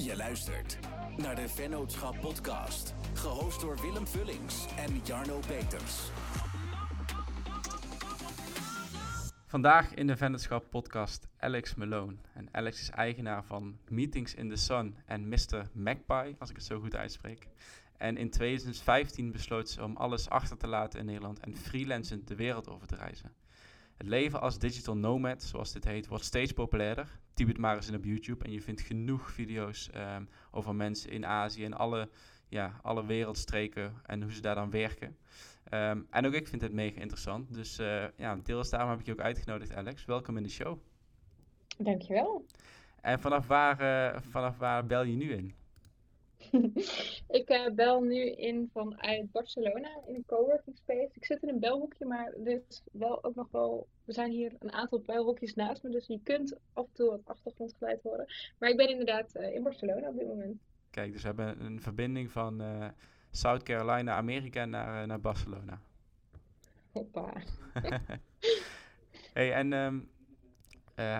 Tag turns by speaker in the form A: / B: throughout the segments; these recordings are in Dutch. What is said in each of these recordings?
A: Je luistert naar de Vennootschap Podcast, gehost door Willem Vullings en Jarno Peters.
B: Vandaag in de Vennootschap Podcast Alex Malone. En Alex is eigenaar van Meetings in the Sun en Mr. Magpie, als ik het zo goed uitspreek. En in 2015 besloot ze om alles achter te laten in Nederland en freelancend de wereld over te reizen. Het leven als digital nomad, zoals dit heet, wordt steeds populairder. Typ het maar eens in op YouTube en je vindt genoeg video's ehm, over mensen in Azië en alle, ja, alle wereldstreken en hoe ze daar dan werken. Ehm, en ook ik vind het mega interessant. Dus uh, ja, deels daarom heb ik je ook uitgenodigd, Alex. Welkom in de show.
C: Dankjewel.
B: En vanaf waar, uh, vanaf waar bel je nu in?
C: ik uh, bel nu in vanuit Barcelona in een coworking space. Ik zit in een belhoekje, maar er is wel ook nog wel. Er zijn hier een aantal belhokjes naast me, dus je kunt af en toe wat achtergrondgeluid horen. Maar ik ben inderdaad uh, in Barcelona op dit moment.
B: Kijk, dus we hebben een verbinding van uh, South Carolina, Amerika naar, naar Barcelona.
C: Hoppa.
B: hey, en um,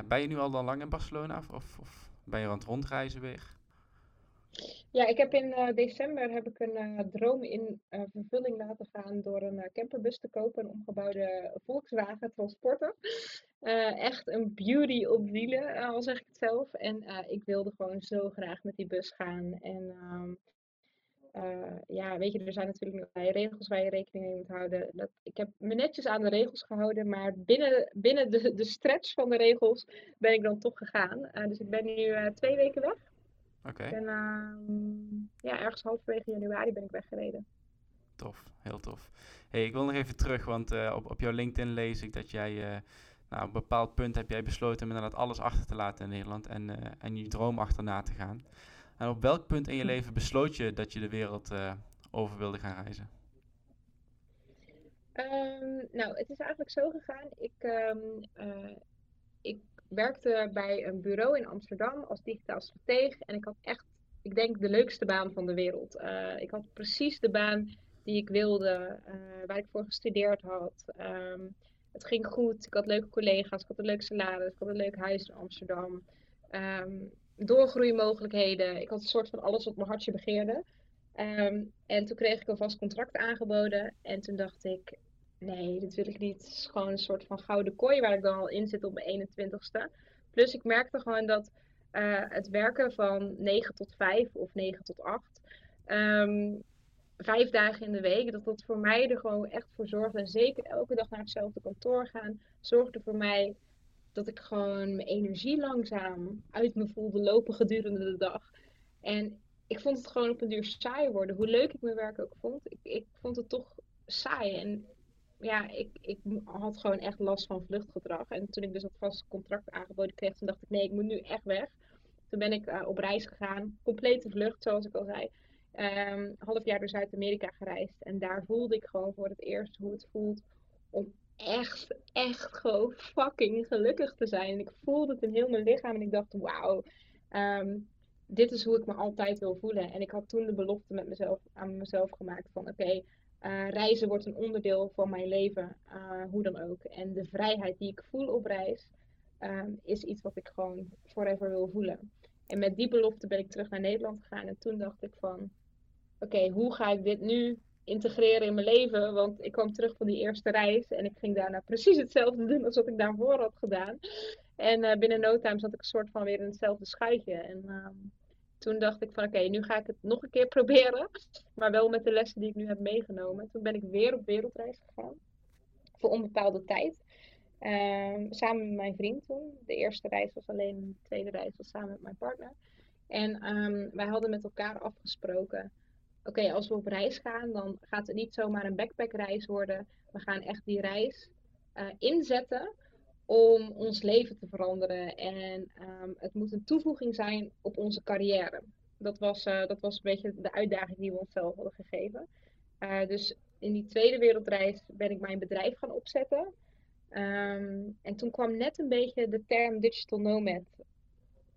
B: ben je nu al dan lang in Barcelona of, of ben je aan het rondreizen weer?
C: Ja, ik heb in uh, december heb ik een uh, droom in uh, vervulling laten gaan door een camperbus te kopen, een omgebouwde Volkswagen Transporter. echt een beauty op wielen, al zeg ik het zelf. En ik wilde gewoon zo graag met die bus gaan. En ehm, ja, weet je, er zijn natuurlijk nog regels waar je rekening mee moet houden. Dat, ik heb me netjes aan de regels gehouden, maar binnen, binnen de, de stretch van de regels ben ik dan toch gegaan. dus ik ben nu twee weken weg.
B: Oké.
C: En uh, ja, ergens halverwege januari ben ik weggereden.
B: Tof, heel tof. hey, ik wil nog even terug, want uh, op, op jouw LinkedIn lees ik dat jij... Uh, nou, op een bepaald punt heb jij besloten om inderdaad alles achter te laten in Nederland en, uh, en je droom achterna te gaan. En op welk punt in je leven besloot je dat je de wereld over wilde gaan reizen?
C: Um, nou, het is eigenlijk zo gegaan. Ik, um, ik werkte bij een bureau in Amsterdam als digitaal stratege. En ik had echt, ik denk, de leukste baan van de wereld. Uh, ik had precies de baan die ik wilde, uh, waar ik voor gestudeerd had. Um, het ging goed, ik had leuke collega's, ik had een leuk salaris, ik had een leuk huis in Amsterdam. Um, doorgroeimogelijkheden, ik had een soort van alles wat mijn hartje begeerde. Um, en toen kreeg ik een vast contract aangeboden en toen dacht ik, nee, dat wil ik niet. Het is gewoon een soort van gouden kooi waar ik dan al in zit op mijn 21ste. Plus ik merkte gewoon dat uh, het werken van 9 tot 5 of 9 tot 8, um, ehm, vijf dagen in de week, dat dat voor mij er gewoon echt voor zorgde. En zeker elke dag naar hetzelfde kantoor gaan, zorgde voor mij dat ik gewoon mijn energie langzaam uit me voelde lopen gedurende de dag. En ik vond het gewoon op een duur saai worden. Hoe leuk ik mijn werk ook vond, ik, ik vond het toch saai. En ja, ik, ik had gewoon echt last van vluchtgedrag. En toen ik dus dat vast contract aangeboden kreeg, toen dacht ik, nee, ik moet nu echt weg. Toen ben ik uh, op reis gegaan, complete vlucht, zoals ik al zei. Um, half jaar door Zuid-Amerika gereisd. En daar voelde ik gewoon voor het eerst hoe het voelt om echt, echt gewoon fucking gelukkig te zijn. En ik voelde het in heel mijn lichaam en ik dacht, wauw, um, dit is hoe ik me altijd wil voelen. En ik had toen de belofte met mezelf, aan mezelf gemaakt van, oké, uh, reizen wordt een onderdeel van mijn leven, uh, hoe dan ook. En de vrijheid die ik voel op reis um, is iets wat ik gewoon forever wil voelen. En met die belofte ben ik terug naar Nederland gegaan. En toen dacht ik van, oké, hoe ga ik dit nu integreren in mijn leven? Want ik kwam terug van die eerste reis en ik ging daarna precies hetzelfde doen als wat ik daarvoor had gedaan. En uh, binnen no time zat ik een soort van weer in hetzelfde schuitje. En um, toen dacht ik van oké, nu ga ik het nog een keer proberen. Maar wel met de lessen die ik nu heb meegenomen. Toen ben ik weer op wereldreis gegaan. Voor onbepaalde tijd. Um, samen met mijn vriend toen. De eerste reis was alleen, de tweede reis was samen met mijn partner. En um, wij hadden met elkaar afgesproken. Oké, als we op reis gaan, dan gaat het niet zomaar een backpackreis worden. We gaan echt die reis uh, inzetten om ons leven te veranderen. En um, het moet een toevoeging zijn op onze carrière. Dat was, uh, dat was een beetje de uitdaging die we onszelf hadden gegeven. Uh, dus in die tweede wereldreis ben ik mijn bedrijf gaan opzetten. Um, en toen kwam net een beetje de term digital nomad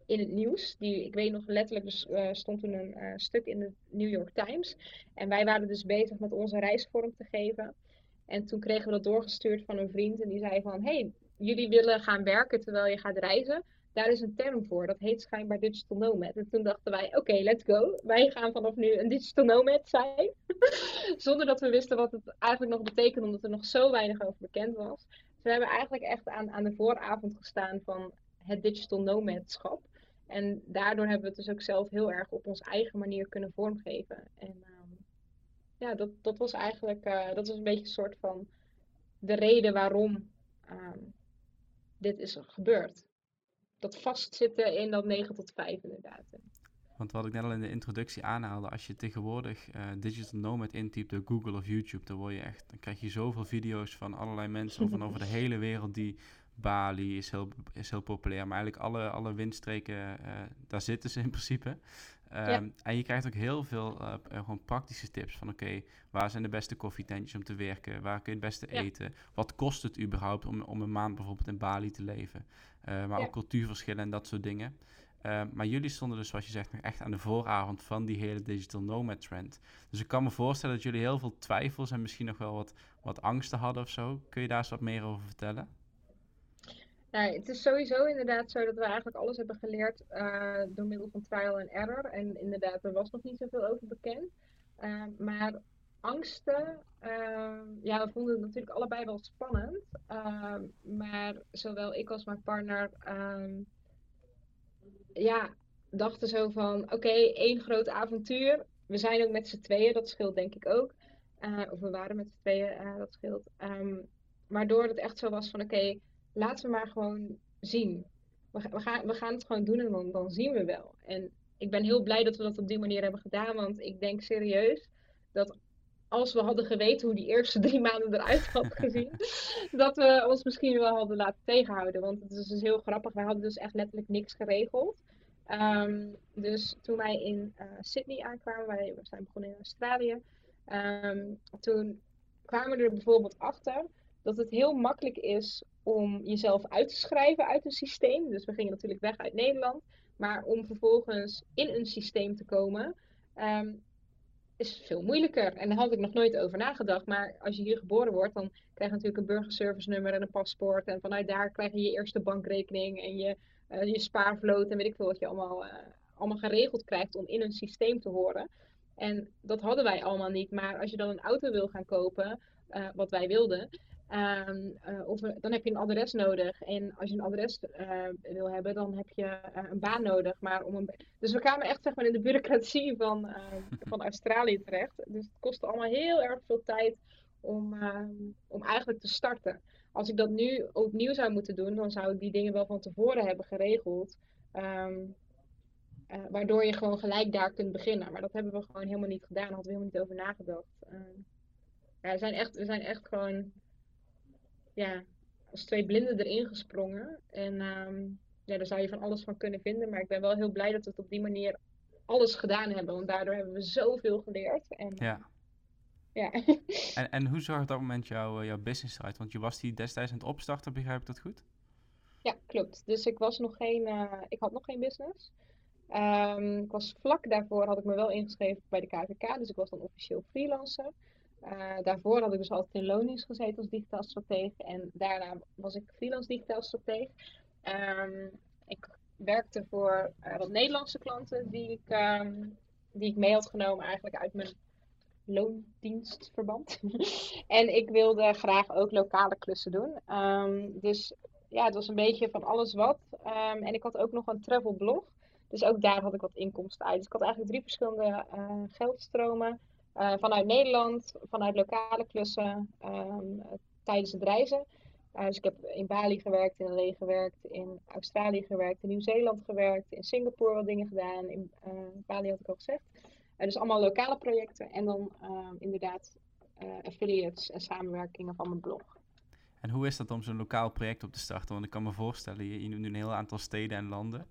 C: in het nieuws. Die, ik weet nog letterlijk, dus uh, stond toen een stuk in de New York Times. En wij waren dus bezig met onze reis vorm te geven. En toen kregen we dat doorgestuurd van een vriend en die zei van... Hey, jullie willen gaan werken terwijl je gaat reizen. daar is een term voor, dat heet schijnbaar digital nomad. En toen dachten wij, oké, let's go. Wij gaan vanaf nu een digital nomad zijn. Zonder dat we wisten wat het eigenlijk nog betekende, omdat er nog zo weinig over bekend was. Dus we hebben eigenlijk echt aan, aan de vooravond gestaan van het digital nomadschap. En daardoor hebben we het dus ook zelf heel erg op onze eigen manier kunnen vormgeven. En ehm, ja, dat, dat was eigenlijk, uh, dat was een beetje een soort van de reden waarom ehm, dit is gebeurd. Dat vastzitten in dat 9 tot 5 inderdaad.
B: Want wat ik net al in de introductie aanhaalde, als je tegenwoordig uh, digital nomad intypt op Google of YouTube, dan word je echt, dan krijg je zoveel video's van allerlei mensen van over de hele wereld die Bali is heel, is heel populair, maar eigenlijk alle, alle windstreken, uh, daar zitten ze in principe. Um, En je krijgt ook heel veel uh, gewoon praktische tips van oké, waar zijn de beste koffietentjes om te werken? Waar kun je het beste eten? Wat kost het überhaupt om, om een maand bijvoorbeeld in Bali te leven? Uh, maar ja. ook cultuurverschillen en dat soort dingen. Uh, maar jullie stonden dus, zoals je zegt, nog echt aan de vooravond van die hele digital nomad trend. Dus ik kan me voorstellen dat jullie heel veel twijfels en misschien nog wel wat, wat angsten hadden of zo. Kun je daar eens wat meer over vertellen?
C: Nou, het is sowieso inderdaad zo dat we eigenlijk alles hebben geleerd uh, door middel van trial and error. En inderdaad, er was nog niet zoveel over bekend. Uh, maar angsten, uh, ja, we vonden het natuurlijk allebei wel spannend. maar zowel ik als mijn partner, ehm, ja, dachten zo van, oké, één groot avontuur. We zijn ook met z'n tweeën, dat scheelt denk ik ook. of we waren met z'n tweeën, dat scheelt. Um, maar doordat het echt zo was van, oké, laten we maar gewoon zien. We, we, gaan, we gaan het gewoon doen en dan, dan zien we wel. En ik ben heel blij dat we dat op die manier hebben gedaan, want ik denk serieus dat als we hadden geweten hoe die eerste drie maanden eruit had gezien, dat we ons misschien wel hadden laten tegenhouden. Want het is dus heel grappig. Wij hadden dus echt letterlijk niks geregeld. Um, dus toen wij in uh, Sydney aankwamen, wij we zijn begonnen in Australië, um, toen kwamen we er bijvoorbeeld achter dat het heel makkelijk is om jezelf uit te schrijven uit een systeem. Dus we gingen natuurlijk weg uit Nederland. Maar om vervolgens in een systeem te komen, um, is veel moeilijker. En daar had ik nog nooit over nagedacht. Maar als je hier geboren wordt, dan krijg je natuurlijk een burgerservice nummer en een paspoort. En vanuit daar krijg je je eerste bankrekening en je, uh, je spaarvloot en weet ik veel wat je allemaal, uh, allemaal geregeld krijgt om in een systeem te horen. En dat hadden wij allemaal niet. Maar als je dan een auto wil gaan kopen, uh, wat wij wilden, Um, uh, of, dan heb je een adres nodig. En als je een adres uh, wil hebben, dan heb je een baan nodig. Maar om een dus we kwamen echt zeg maar, in de bureaucratie van, ehm, van Australië terecht. Dus het kostte allemaal heel erg veel tijd om, ehm, om eigenlijk te starten. Als ik dat nu opnieuw zou moeten doen, dan zou ik die dingen wel van tevoren hebben geregeld. Um, waardoor je gewoon gelijk daar kunt beginnen. Maar dat hebben we gewoon helemaal niet gedaan. Daar hadden we helemaal niet over nagedacht. we, zijn echt, we zijn echt gewoon ja, als twee blinden erin gesprongen. En um, ja, daar zou je van alles van kunnen vinden. Maar ik ben wel heel blij dat we het op die manier alles gedaan hebben. Want daardoor hebben we zoveel geleerd. En,
B: ja.
C: ja.
B: en, en hoe zag op dat moment jouw, eh, jouw business eruit? Want je was die destijds aan het opstarten, begrijp ik dat goed?
C: Ja, klopt. Dus ik was nog geen, uh, ik had nog geen business. Um, ik was vlak daarvoor had ik me wel ingeschreven bij de KVK, dus ik was dan officieel freelancer. Uh, daarvoor had ik dus altijd in loondienst gezeten als digitaal stratege. En daarna was ik freelance digitaal stratege. Um, ik werkte voor uh, wat Nederlandse klanten die ik, um, die ik mee had genomen eigenlijk uit mijn loondienstverband. en ik wilde graag ook lokale klussen doen. Um, dus ja, het was een beetje van alles wat. en ik had ook nog een travel blog. Dus ook daar had ik wat inkomsten uit. Dus ik had eigenlijk drie verschillende uh, geldstromen. Uh, vanuit Nederland, vanuit lokale klussen, um, tijdens het reizen. Uh, dus ik heb in Bali gewerkt, in LA gewerkt, in Australië gewerkt, in Nieuw-Zeeland gewerkt, in Singapore wat dingen gedaan, in uh, Bali had ik al gezegd. dus allemaal lokale projecten en dan ehm, inderdaad affiliates en samenwerkingen van mijn blog.
B: En hoe is dat om zo'n lokaal project op te starten? Want ik kan me voorstellen, je, noemt nu een heel aantal steden en landen,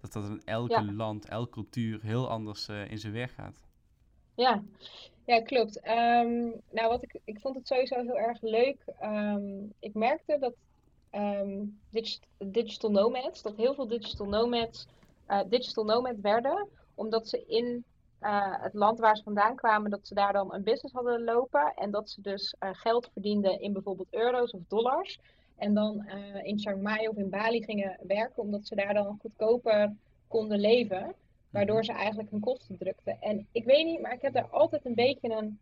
B: dat dat in elke ja. land, elke cultuur heel anders in zijn werk gaat.
C: Ja, ja klopt. Um, nou, wat ik, ik vond het sowieso heel erg leuk. Um, ik merkte dat um, digital, nomads, dat heel veel digital nomads uh, digital nomad werden, omdat ze in uh, het land waar ze vandaan kwamen, dat ze daar dan een business hadden lopen en dat ze dus uh, geld verdienden in bijvoorbeeld euro's of dollars. En dan eh, in Chiang of in Bali gingen werken, omdat ze daar dan goedkoper konden leven. Waardoor ze eigenlijk hun kosten drukten. En ik weet niet, maar ik heb daar altijd een beetje een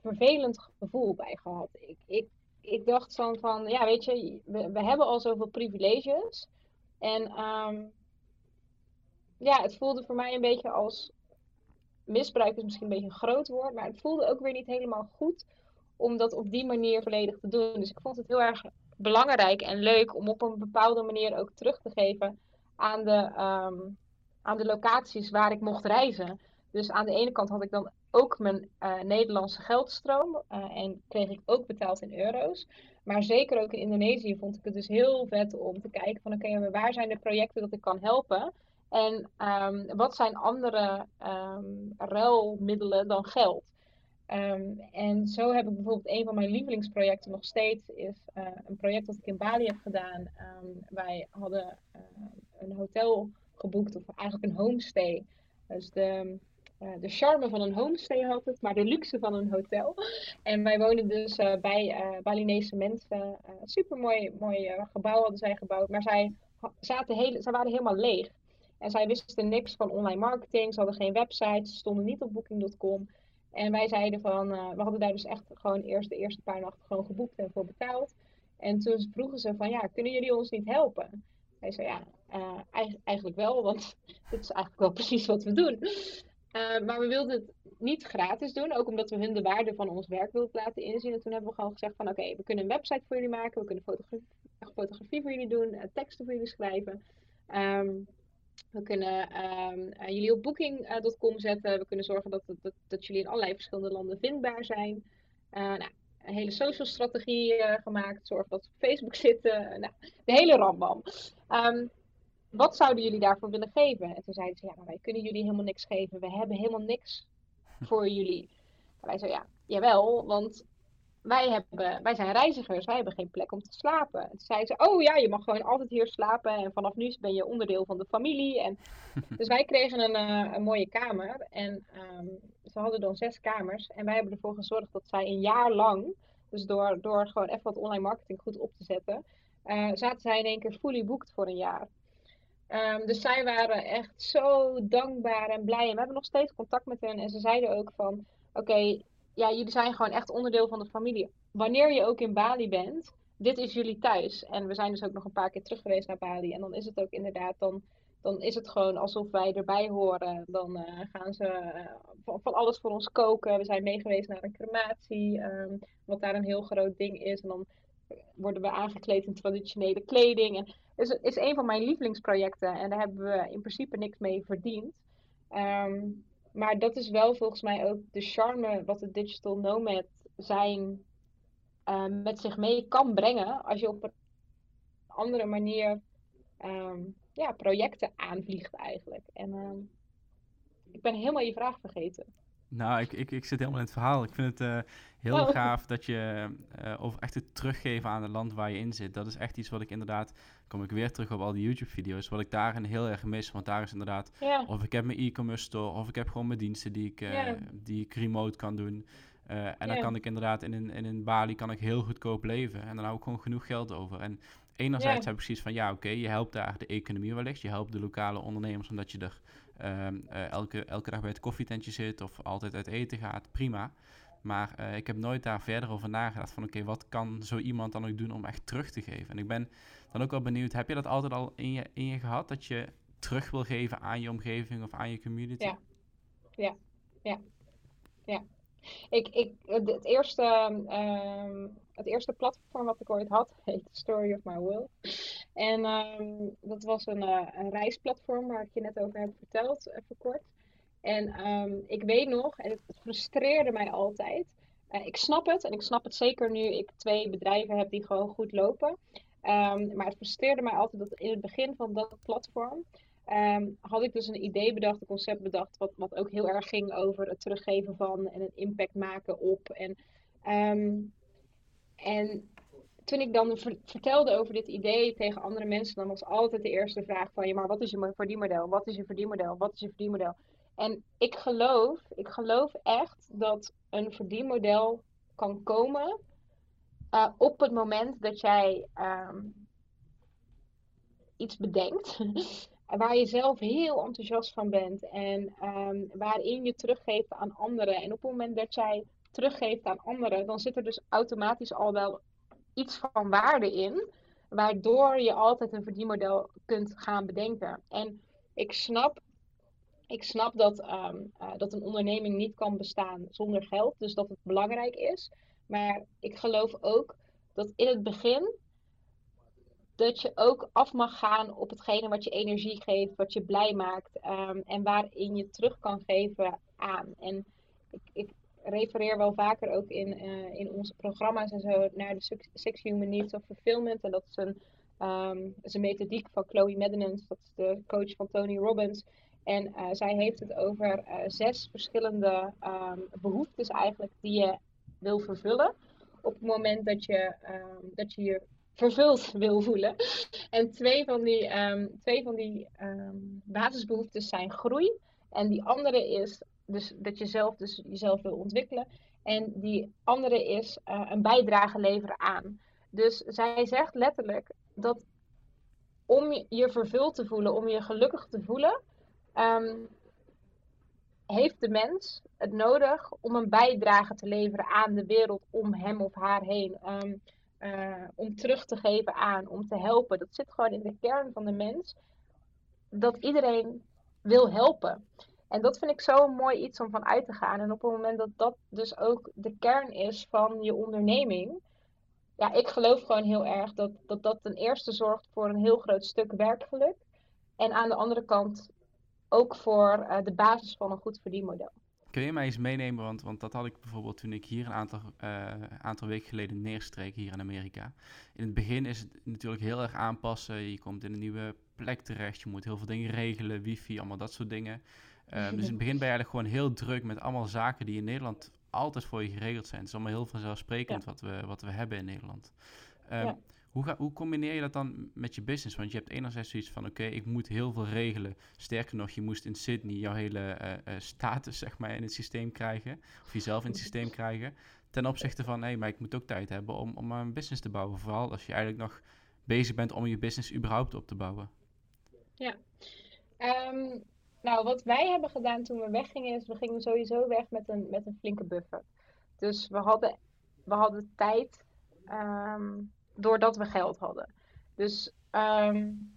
C: vervelend gevoel bij gehad. Ik, ik, ik dacht zo van, ja weet je, we, we hebben al zoveel privileges. En ehm, ja, het voelde voor mij een beetje als misbruik is misschien een beetje een groot woord, maar het voelde ook weer niet helemaal goed om dat op die manier volledig te doen. Dus ik vond het heel erg belangrijk en leuk om op een bepaalde manier ook terug te geven aan de, ehm, aan de locaties waar ik mocht reizen. Dus aan de ene kant had ik dan ook mijn uh, Nederlandse geldstroom uh, en kreeg ik ook betaald in euro's. Maar zeker ook in Indonesië vond ik het dus heel vet om te kijken van oké, waar zijn de projecten dat ik kan helpen? En um, wat zijn andere um, ruilmiddelen dan geld? Um, en zo heb ik bijvoorbeeld een van mijn lievelingsprojecten nog steeds is uh, een project dat ik in Bali heb gedaan. wij hadden een hotel geboekt, of eigenlijk een homestay. Dus de, uh, de charme van een homestay had het, maar de luxe van een hotel. En wij woonden dus bij Balinese mensen. super mooi, gebouw hadden zij gebouwd, maar zij, zaten heel, zij waren helemaal leeg. En zij wisten niks van online marketing, ze hadden geen website, ze stonden niet op booking.com. En wij zeiden van, we hadden daar dus echt gewoon eerst de eerste paar nachten gewoon geboekt en voor betaald. En toen vroegen ze van, ja, kunnen jullie ons niet helpen? Hij zei, ja, uh, eigenlijk wel, want dit is eigenlijk wel precies wat we doen. Uh, maar we wilden het niet gratis doen, ook omdat we hun de waarde van ons werk wilden laten inzien. En toen hebben we gewoon gezegd van, oké, we kunnen een website voor jullie maken, we kunnen fotografie, voor jullie doen, teksten voor jullie schrijven. Um, we kunnen um, jullie op booking.com zetten. We kunnen zorgen dat, dat, dat, jullie in allerlei verschillende landen vindbaar zijn. Nou, een hele social strategie gemaakt. Zorg dat we op Facebook zitten. nou, de hele rambam. Um, wat zouden jullie daarvoor willen geven? En toen zeiden ze, ja, maar wij kunnen jullie helemaal niks geven. We hebben helemaal niks voor jullie. En wij zeiden, ja, jawel, want wij, hebben, wij zijn reizigers, wij hebben geen plek om te slapen. En toen zei ze, oh ja, je mag gewoon altijd hier slapen en vanaf nu ben je onderdeel van de familie. En, dus wij kregen een, uh, een mooie kamer en um, ze hadden dan zes kamers. En wij hebben ervoor gezorgd dat zij een jaar lang, dus door, door gewoon even wat online marketing goed op te zetten, uh, zaten zij in één keer fully booked voor een jaar. Um, dus zij waren echt zo dankbaar en blij. En we hebben nog steeds contact met hen. En ze zeiden ook van, oké, ja, jullie zijn gewoon echt onderdeel van de familie. Wanneer je ook in Bali bent, dit is jullie thuis. En we zijn dus ook nog een paar keer terug geweest naar Bali. En dan is het ook inderdaad, dan, dan is het gewoon alsof wij erbij horen. Dan uh, gaan ze uh, van, alles voor ons koken. We zijn meegeweest naar een crematie, um, wat daar een heel groot ding is. En dan worden we aangekleed in traditionele kleding. En is, is een van mijn lievelingsprojecten. En daar hebben we in principe niks mee verdiend. Um, maar dat is wel volgens mij ook de charme wat het digital nomad zijn uh, met zich mee kan brengen als je op een andere manier um, ja, projecten aanvliegt eigenlijk. En ik ben helemaal je vraag vergeten.
B: Nou, ik, ik, ik zit helemaal in het verhaal. Ik vind het uh, heel oh. gaaf dat je uh, over echt het teruggeven aan het land waar je in zit. Dat is echt iets wat ik inderdaad, kom ik weer terug op al die YouTube-video's, wat ik daarin heel erg mis. Want daar is inderdaad, yeah. of ik heb mijn e-commerce store, of ik heb gewoon mijn diensten die ik, uh, yeah. die ik remote kan doen. en dan kan ik inderdaad in een, in een Bali kan ik heel goedkoop leven. En dan hou ik gewoon genoeg geld over. En enerzijds heb ik precies van, ja oké, okay, je helpt daar de economie wellicht. Je helpt de lokale ondernemers omdat je er um, uh, elke, elke dag bij het koffietentje zit of altijd uit eten gaat, prima. Maar uh, ik heb nooit daar verder over nagedacht van oké, wat kan zo iemand dan ook doen om echt terug te geven? En ik ben dan ook wel benieuwd, heb je dat altijd al in je, in je gehad, dat je terug wil geven aan je omgeving of aan je community?
C: Ja, ja, ja. Ik, ik, het, eerste, um, het eerste platform wat ik ooit had, heet Story of My Will. En um, dat was een, uh, een, reisplatform waar ik je net over heb verteld, even kort. En um, ik weet nog, en het, frustreerde mij altijd. Uh, ik snap het, en ik snap het zeker nu ik twee bedrijven heb die gewoon goed lopen. Um, maar het frustreerde mij altijd dat in het begin van dat platform had ik dus een idee bedacht, een concept bedacht, wat, wat ook heel erg ging over het teruggeven van en een impact maken op. En, en toen ik dan vertelde over dit idee tegen andere mensen, dan was altijd de eerste vraag van, ja, maar wat is je verdienmodel? Wat is je verdienmodel? Wat is je verdienmodel? En ik geloof, ik geloof echt dat een verdienmodel kan komen uh, op het moment dat jij um, iets bedenkt, waar je zelf heel enthousiast van bent en um, waarin je teruggeeft aan anderen. En op het moment dat jij teruggeeft aan anderen, dan zit er dus automatisch al wel iets van waarde in, waardoor je altijd een verdienmodel kunt gaan bedenken. En ik snap, ik snap dat, um, uh, dat een onderneming niet kan bestaan zonder geld, dus dat het belangrijk is. Maar ik geloof ook dat in het begin dat je ook af mag gaan op hetgene wat je energie geeft, wat je blij maakt um, en waarin je terug kan geven aan. En ik, ik refereer wel vaker ook in, uh, in onze programma's en zo naar de Six Human Needs of Fulfillment. En dat is een, um, een methodiek van Chloe Medinens, dat is de coach van Tony Robbins. En uh, zij heeft het over uh, zes verschillende um, behoeftes eigenlijk die je wil vervullen. Op het moment dat je, um, dat je je vervuld wil voelen. En twee van die, twee van die basisbehoeftes zijn groei. En die andere is dus dat je zelf dus jezelf wil ontwikkelen. En die andere is uh, een bijdrage leveren aan. Dus zij zegt letterlijk dat om je vervuld te voelen, om je gelukkig te voelen, um, heeft de mens het nodig om een bijdrage te leveren aan de wereld om hem of haar heen. Um, uh, om terug te geven aan, om te helpen. Dat zit gewoon in de kern van de mens. Dat iedereen wil helpen. En dat vind ik zo'n mooi iets om van uit te gaan. En op het moment dat dat dus ook de kern is van je onderneming. Ja, ik geloof gewoon heel erg dat dat, dat ten eerste zorgt voor een heel groot stuk werkgeluk. En aan de andere kant ook voor uh, de basis van een goed verdienmodel.
B: Kun je mij eens meenemen, want, want dat had ik bijvoorbeeld toen ik hier een aantal, uh, aantal weken geleden neerstreek hier in Amerika. In het begin is het natuurlijk heel erg aanpassen. Je komt in een nieuwe plek terecht, je moet heel veel dingen regelen, wifi, allemaal dat soort dingen. Uh, dus in het begin ben je eigenlijk gewoon heel druk met allemaal zaken die in Nederland altijd voor je geregeld zijn. Het is allemaal heel vanzelfsprekend ja. wat, we, wat we hebben in Nederland. Um, ja. Hoe, ga, hoe combineer je dat dan met je business? Want je hebt enerzijds zoiets van, oké, okay, ik moet heel veel regelen. Sterker nog, je moest in Sydney jouw hele uh, uh, status, zeg maar, in het systeem krijgen. Of jezelf in het systeem krijgen. Ten opzichte van, hé, hey, maar ik moet ook tijd hebben om, om een business te bouwen. Vooral als je eigenlijk nog bezig bent om je business überhaupt op te bouwen.
C: Ja. Um, nou, wat wij hebben gedaan toen we weggingen, is we gingen sowieso weg met een, met een flinke buffer. Dus we hadden, we hadden tijd... Um, doordat we geld hadden. Dus um,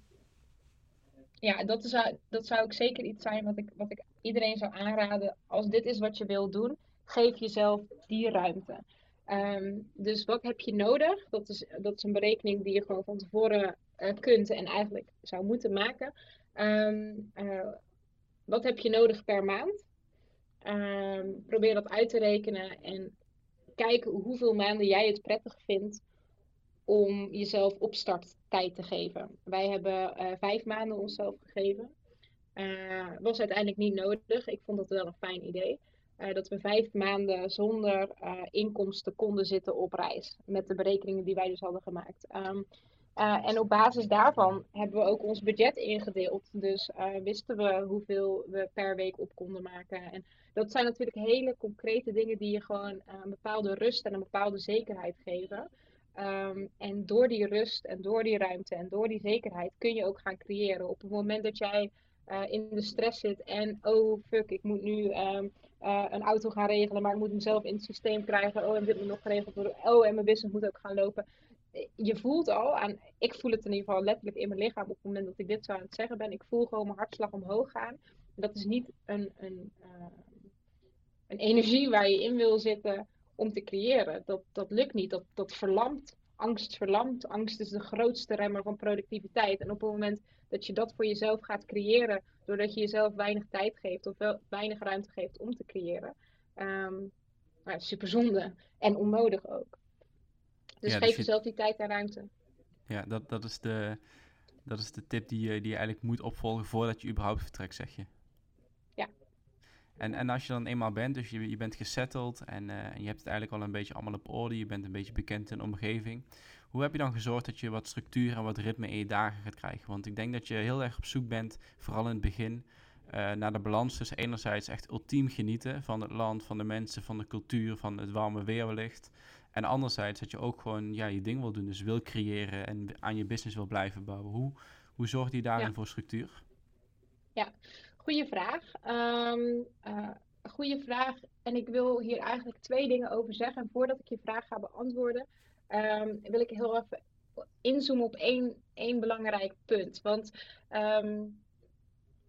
C: ja, dat, is, dat zou ook zeker iets zijn wat ik, wat ik iedereen zou aanraden. Als dit is wat je wil doen, geef jezelf die ruimte. Um, dus wat heb je nodig? Dat is, dat is een berekening die je gewoon van tevoren uh, kunt en eigenlijk zou moeten maken. Um, wat heb je nodig per maand? probeer dat uit te rekenen en kijken hoeveel maanden jij het prettig vindt om jezelf opstarttijd te geven. Wij hebben uh, vijf maanden onszelf gegeven. Uh, was uiteindelijk niet nodig. Ik vond dat wel een fijn idee. Uh, dat we vijf maanden zonder inkomsten konden zitten op reis. Met de berekeningen die wij dus hadden gemaakt. Um, en op basis daarvan hebben we ook ons budget ingedeeld. Dus wisten we hoeveel we per week op konden maken. En dat zijn natuurlijk hele concrete dingen die je gewoon een bepaalde rust en een bepaalde zekerheid geven. Um, en door die rust en door die ruimte en door die zekerheid kun je ook gaan creëren. Op het moment dat jij in de stress zit en oh fuck, ik moet nu uh, een auto gaan regelen, maar ik moet hem zelf in het systeem krijgen. Oh, en dit moet nog geregeld worden. Oh, en mijn business moet ook gaan lopen. Je voelt al, aan, ik voel het in ieder geval letterlijk in mijn lichaam op het moment dat ik dit zo aan het zeggen ben. Ik voel gewoon mijn hartslag omhoog gaan. Dat is niet een, een, uh, een energie waar je in wil zitten om te creëren. Dat, dat lukt niet. Dat, dat verlamt. Angst verlamt. Angst is de grootste remmer van productiviteit. En op het moment dat je dat voor jezelf gaat creëren, doordat je jezelf weinig tijd geeft of wel, weinig ruimte geeft om te creëren, um, nou, super zonde en onnodig ook. Dus ja, geef dus jezelf die tijd en ruimte.
B: Ja, dat, dat, is de, dat is de tip die je, die je eigenlijk moet opvolgen voordat je überhaupt vertrekt, zeg je. En, en als je dan eenmaal bent, dus je, je bent gesetteld en, uh, en je hebt het eigenlijk al een beetje allemaal op orde, je bent een beetje bekend in de omgeving. Hoe heb je dan gezorgd dat je wat structuur en wat ritme in je dagen gaat krijgen? Want ik denk dat je heel erg op zoek bent, vooral in het begin, uh, naar de balans tussen enerzijds echt ultiem genieten van het land, van de mensen, van de cultuur, van het warme weer wellicht. En anderzijds dat je ook gewoon ja, je ding wil doen, dus wil creëren en aan je business wil blijven bouwen. Hoe, hoe zorg je daarin voor structuur?
C: Ja, goede vraag. Um, goede vraag. En ik wil hier eigenlijk twee dingen over zeggen. En voordat ik je vraag ga beantwoorden, um, wil ik heel even inzoomen op één, één belangrijk punt. Want um,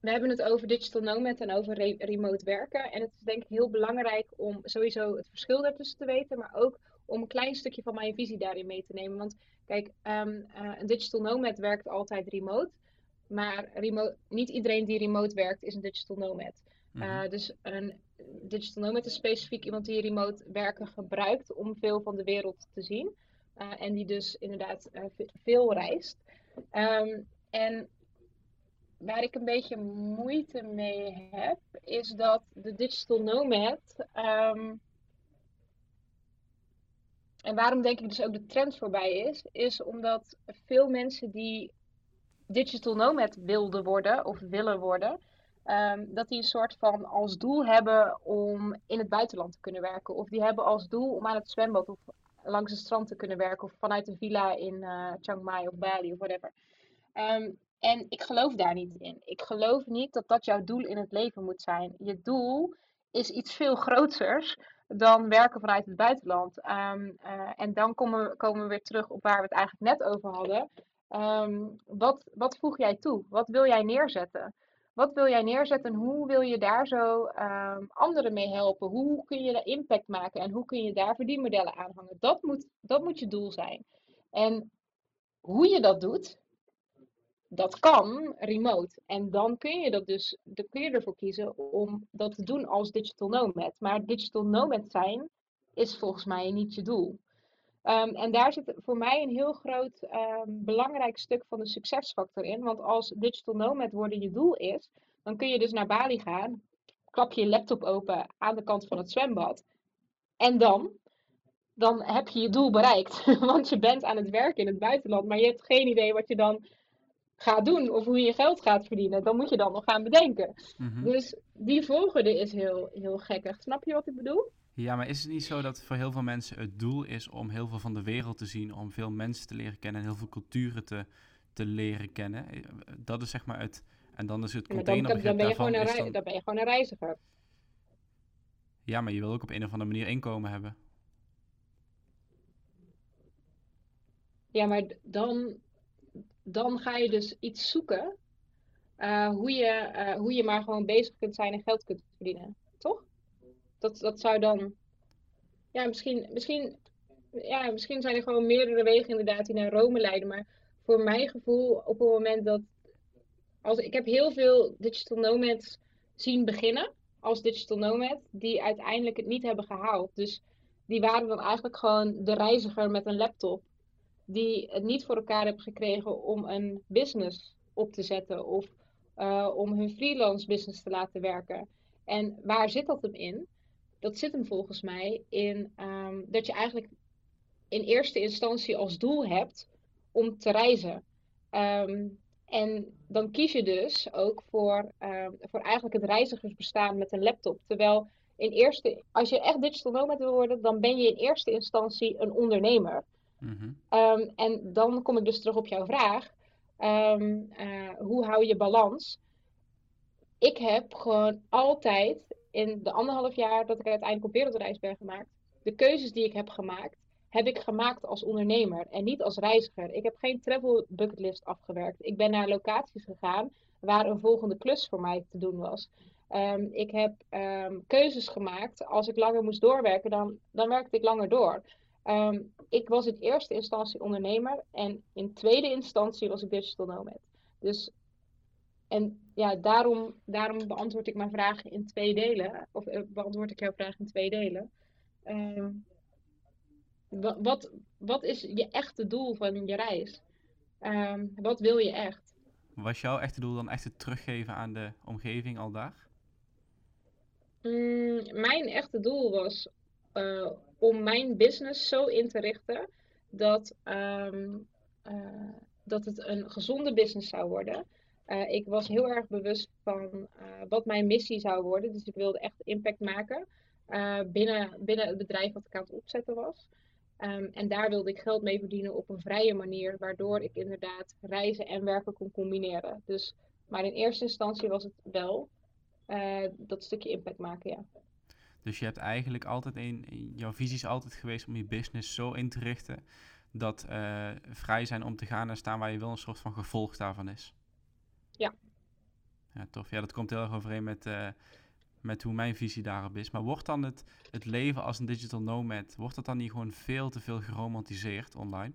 C: we hebben het over digital nomad en over remote werken. En het is denk ik heel belangrijk om sowieso het verschil daartussen te weten, maar ook om een klein stukje van mijn visie daarin mee te nemen. Want kijk, um, uh, een digital nomad werkt altijd remote. Maar remote, niet iedereen die remote werkt is een digital nomad. Uh, dus een digital nomad is specifiek iemand die remote werken gebruikt om veel van de wereld te zien. Uh, en die dus inderdaad veel reist. Um, en waar ik een beetje moeite mee heb, is dat de digital nomad. Um, en waarom denk ik dus ook de trend voorbij is, is omdat veel mensen die digital nomad wilden worden of willen worden, um, dat die een soort van als doel hebben om in het buitenland te kunnen werken. Of die hebben als doel om aan het zwembad of langs het strand te kunnen werken. Of vanuit een villa in uh, Chiang Mai of Bali of whatever. Um, en ik geloof daar niet in. Ik geloof niet dat dat jouw doel in het leven moet zijn. Je doel is iets veel groters dan werken vanuit het buitenland. Um, uh, en dan komen, komen we weer terug op waar we het eigenlijk net over hadden. Um, wat, wat voeg jij toe? Wat wil jij neerzetten? Wat wil jij neerzetten en hoe wil je daar zo um, anderen mee helpen? Hoe kun je daar impact maken en hoe kun je daar verdienmodellen aanhangen? Dat moet, dat moet je doel zijn. En hoe je dat doet, dat kan remote. En dan kun je dat dus, kun je ervoor kiezen om dat te doen als digital nomad. Maar digital nomad zijn is volgens mij niet je doel. Um, en daar zit voor mij een heel groot um, belangrijk stuk van de succesfactor in. Want als digital nomad worden je doel is, dan kun je dus naar Bali gaan, klap je je laptop open aan de kant van het zwembad. En dan? Dan heb je je doel bereikt. Want je bent aan het werken in het buitenland, maar je hebt geen idee wat je dan gaat doen of hoe je geld gaat verdienen, dan moet je dan nog gaan bedenken. Mm -hmm. Dus die volgorde is heel, heel gekkig. Snap je wat ik bedoel?
B: Ja, maar is het niet zo dat voor heel veel mensen het doel is om heel veel van de wereld te zien, om veel mensen te leren kennen en heel veel culturen te, te leren kennen? Dat is zeg maar het. En dan is het containerbegrip
C: dan, ben je
B: daarvan...
C: Gewoon een dan... dan ben je gewoon een reiziger.
B: Ja, maar je wil ook op een of andere manier inkomen hebben.
C: Ja, maar dan, dan ga je dus iets zoeken uh, hoe, je, uh, hoe je maar gewoon bezig kunt zijn en geld kunt verdienen. Toch? Dat, dat zou dan. Ja, misschien, misschien, ja, misschien zijn er gewoon meerdere wegen inderdaad die naar Rome leiden. Maar voor mijn gevoel, op het moment dat. Als, ik heb heel veel digital nomads zien beginnen als digital nomad, die uiteindelijk het niet hebben gehaald. Dus die waren dan eigenlijk gewoon de reiziger met een laptop die het niet voor elkaar hebben gekregen om een business op te zetten of uh, om hun freelance business te laten werken. En waar zit dat hem in? Dat zit hem volgens mij in um, dat je eigenlijk in eerste instantie als doel hebt om te reizen. Um, en dan kies je dus ook voor, um, voor eigenlijk het reizigersbestaan met een laptop. Terwijl in eerste, als je echt digital nomad wil worden, dan ben je in eerste instantie een ondernemer. Mm-hmm. Um, en dan kom ik dus terug op jouw vraag. Um, uh, hoe hou je balans? Ik heb gewoon altijd in de anderhalf jaar dat ik uiteindelijk op wereldreis ben gemaakt, de keuzes die ik heb gemaakt, heb ik gemaakt als ondernemer en niet als reiziger. Ik heb geen travel bucketlist afgewerkt. Ik ben naar locaties gegaan waar een volgende klus voor mij te doen was. Um, ik heb keuzes gemaakt. Als ik langer moest doorwerken, dan, dan werkte ik langer door. Um, ik was in eerste instantie ondernemer en in tweede instantie was ik digital nomad. Dus, en ja, daarom, daarom beantwoord ik mijn vraag in twee delen. Of uh, beantwoord ik jouw vraag in twee delen. Um, wat, wat is je echte doel van je reis? Um, wat wil je echt?
B: Was jouw echte doel dan echt het teruggeven aan de omgeving al daar?
C: Mm, mijn echte doel was uh, om mijn business zo in te richten dat, um, uh, dat het een gezonde business zou worden. Uh, ik was heel erg bewust van uh, wat mijn missie zou worden. Dus ik wilde echt impact maken binnen, binnen het bedrijf wat ik aan het opzetten was. Ehm, en daar wilde ik geld mee verdienen op een vrije manier, waardoor ik inderdaad reizen en werken kon combineren. Dus, maar in eerste instantie was het wel dat stukje impact maken, ja.
B: Dus je hebt eigenlijk altijd een, jouw visie is altijd geweest om je business zo in te richten dat uh, vrij zijn om te gaan en staan waar je wil een soort van gevolg daarvan is.
C: Ja.
B: Ja, tof. Ja, dat komt heel erg overeen met, uh, met hoe mijn visie daarop is. Maar wordt dan het, het leven als een digital nomad, wordt dat dan niet gewoon veel te veel geromantiseerd online?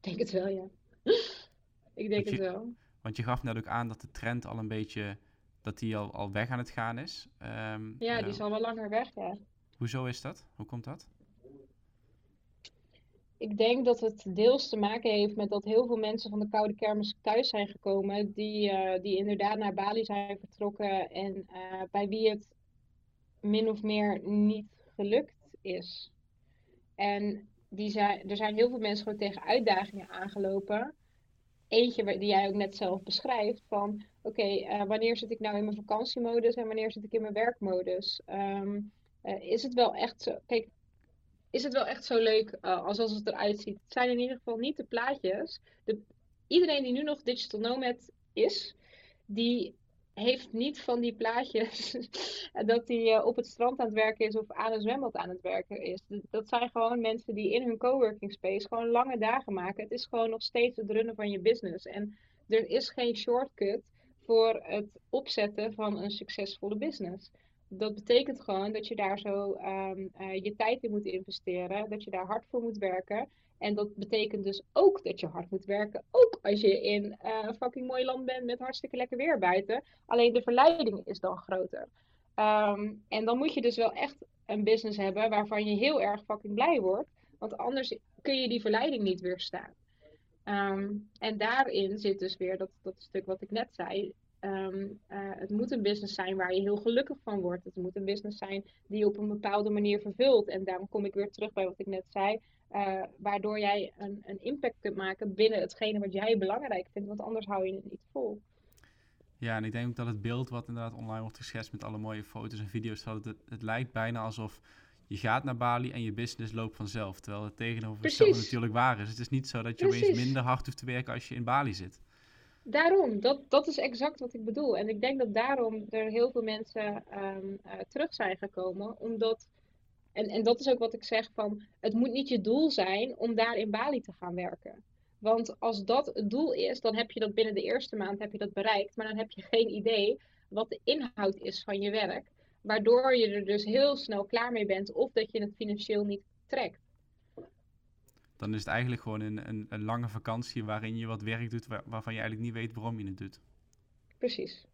C: Ik denk het wel, ja. ik denk het wel.
B: Want je gaf net ook aan dat de trend al een beetje, dat die al, al weg aan het gaan is.
C: Um, ja, die is al wel langer weg, ja.
B: Hoezo is dat? Hoe komt dat?
C: Ik denk dat het deels te maken heeft met dat heel veel mensen van de koude kermis thuis zijn gekomen, die, uh, die inderdaad naar Bali zijn vertrokken en uh, bij wie het min of meer niet gelukt is. En die zijn, er zijn heel veel mensen gewoon tegen uitdagingen aangelopen. Eentje die jij ook net zelf beschrijft, van oké, uh, wanneer zit ik nou in mijn vakantiemodus en wanneer zit ik in mijn werkmodus? Um, is het wel echt zo? Kijk, is het wel echt zo leuk uh, als, als het eruit ziet. Het zijn in ieder geval niet de plaatjes. De, iedereen die nu nog digital nomad is, die heeft niet van die plaatjes dat hij uh, op het strand aan het werken is of aan een zwembad aan het werken is. Dat zijn gewoon mensen die in hun coworking space gewoon lange dagen maken. Het is gewoon nog steeds het runnen van je business. En er is geen shortcut voor het opzetten van een succesvolle business dat betekent gewoon dat je daar zo um, uh, je tijd in moet investeren, dat je daar hard voor moet werken. En dat betekent dus ook dat je hard moet werken, ook als je in een fucking mooi land bent met hartstikke lekker weer buiten. Alleen de verleiding is dan groter. Um, en dan moet je dus wel echt een business hebben waarvan je heel erg fucking blij wordt. Want anders kun je die verleiding niet weerstaan. Um, en daarin zit dus weer dat, dat stuk wat ik net zei. Um, uh, het moet een business zijn waar je heel gelukkig van wordt. Het moet een business zijn die je op een bepaalde manier vervult. En daarom kom ik weer terug bij wat ik net zei. Uh, waardoor jij een, een, impact kunt maken binnen hetgene wat jij belangrijk vindt. Want anders hou je het niet vol.
B: Ja, en ik denk ook dat het beeld wat inderdaad online wordt geschetst met alle mooie foto's en video's, dat het, het lijkt bijna alsof je gaat naar Bali en je business loopt vanzelf. Terwijl het tegenovergestelde natuurlijk waar is. Het is niet zo dat je Precies. opeens minder hard hoeft te werken als je in Bali zit.
C: Daarom, dat, dat is exact wat ik bedoel. En ik denk dat daarom er heel veel mensen um, uh, terug zijn gekomen. Omdat, en, en dat is ook wat ik zeg van, het moet niet je doel zijn om daar in Bali te gaan werken. Want als dat het doel is, dan heb je dat binnen de eerste maand heb je dat bereikt. Maar dan heb je geen idee wat de inhoud is van je werk. Waardoor je er dus heel snel klaar mee bent of dat je het financieel niet trekt
B: dan is het eigenlijk gewoon een, een, een lange vakantie waarin je wat werk doet waarvan je eigenlijk niet weet waarom je het doet.
C: Precies.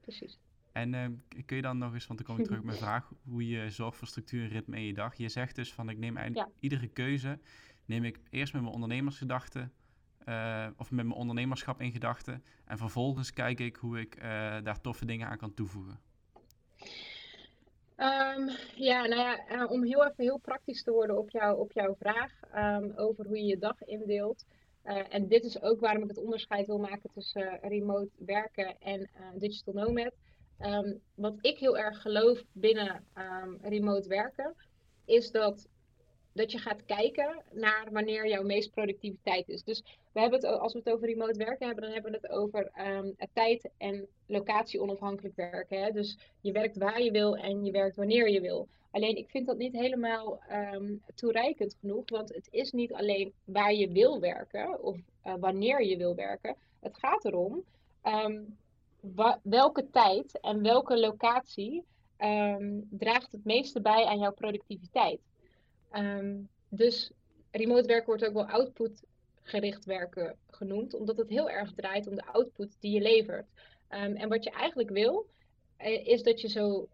C: Precies.
B: En uh, kun je dan nog eens, want dan kom ik terug op mijn vraag, hoe je zorgt voor structuur en ritme in je dag. Je zegt dus van ik neem eigenlijk iedere keuze, neem ik eerst met mijn ondernemersgedachten uh, of met mijn ondernemerschap in gedachten. En vervolgens kijk ik hoe ik uh, daar toffe dingen aan kan toevoegen.
C: Um, ja, nou ja, uh, om heel even heel praktisch te worden op, jou, op jouw vraag um, over hoe je je dag indeelt. Uh, en dit is ook waarom ik het onderscheid wil maken tussen remote werken en digital nomad. Um, wat ik heel erg geloof binnen remote werken, is dat dat je gaat kijken naar wanneer jouw meest productiviteit is. Dus we hebben het, als we het over remote werken hebben, dan hebben we het over um, tijd en locatie onafhankelijk werken. Hè? Dus je werkt waar je wil en je werkt wanneer je wil. Alleen ik vind dat niet helemaal toereikend genoeg, want het is niet alleen waar je wil werken of uh, wanneer je wil werken. Het gaat erom welke tijd en welke locatie draagt het meeste bij aan jouw productiviteit. Um, dus remote werken wordt ook wel output gericht werken genoemd, omdat het heel erg draait om de output die je levert. Um, en wat je eigenlijk wil, eh, is dat je zo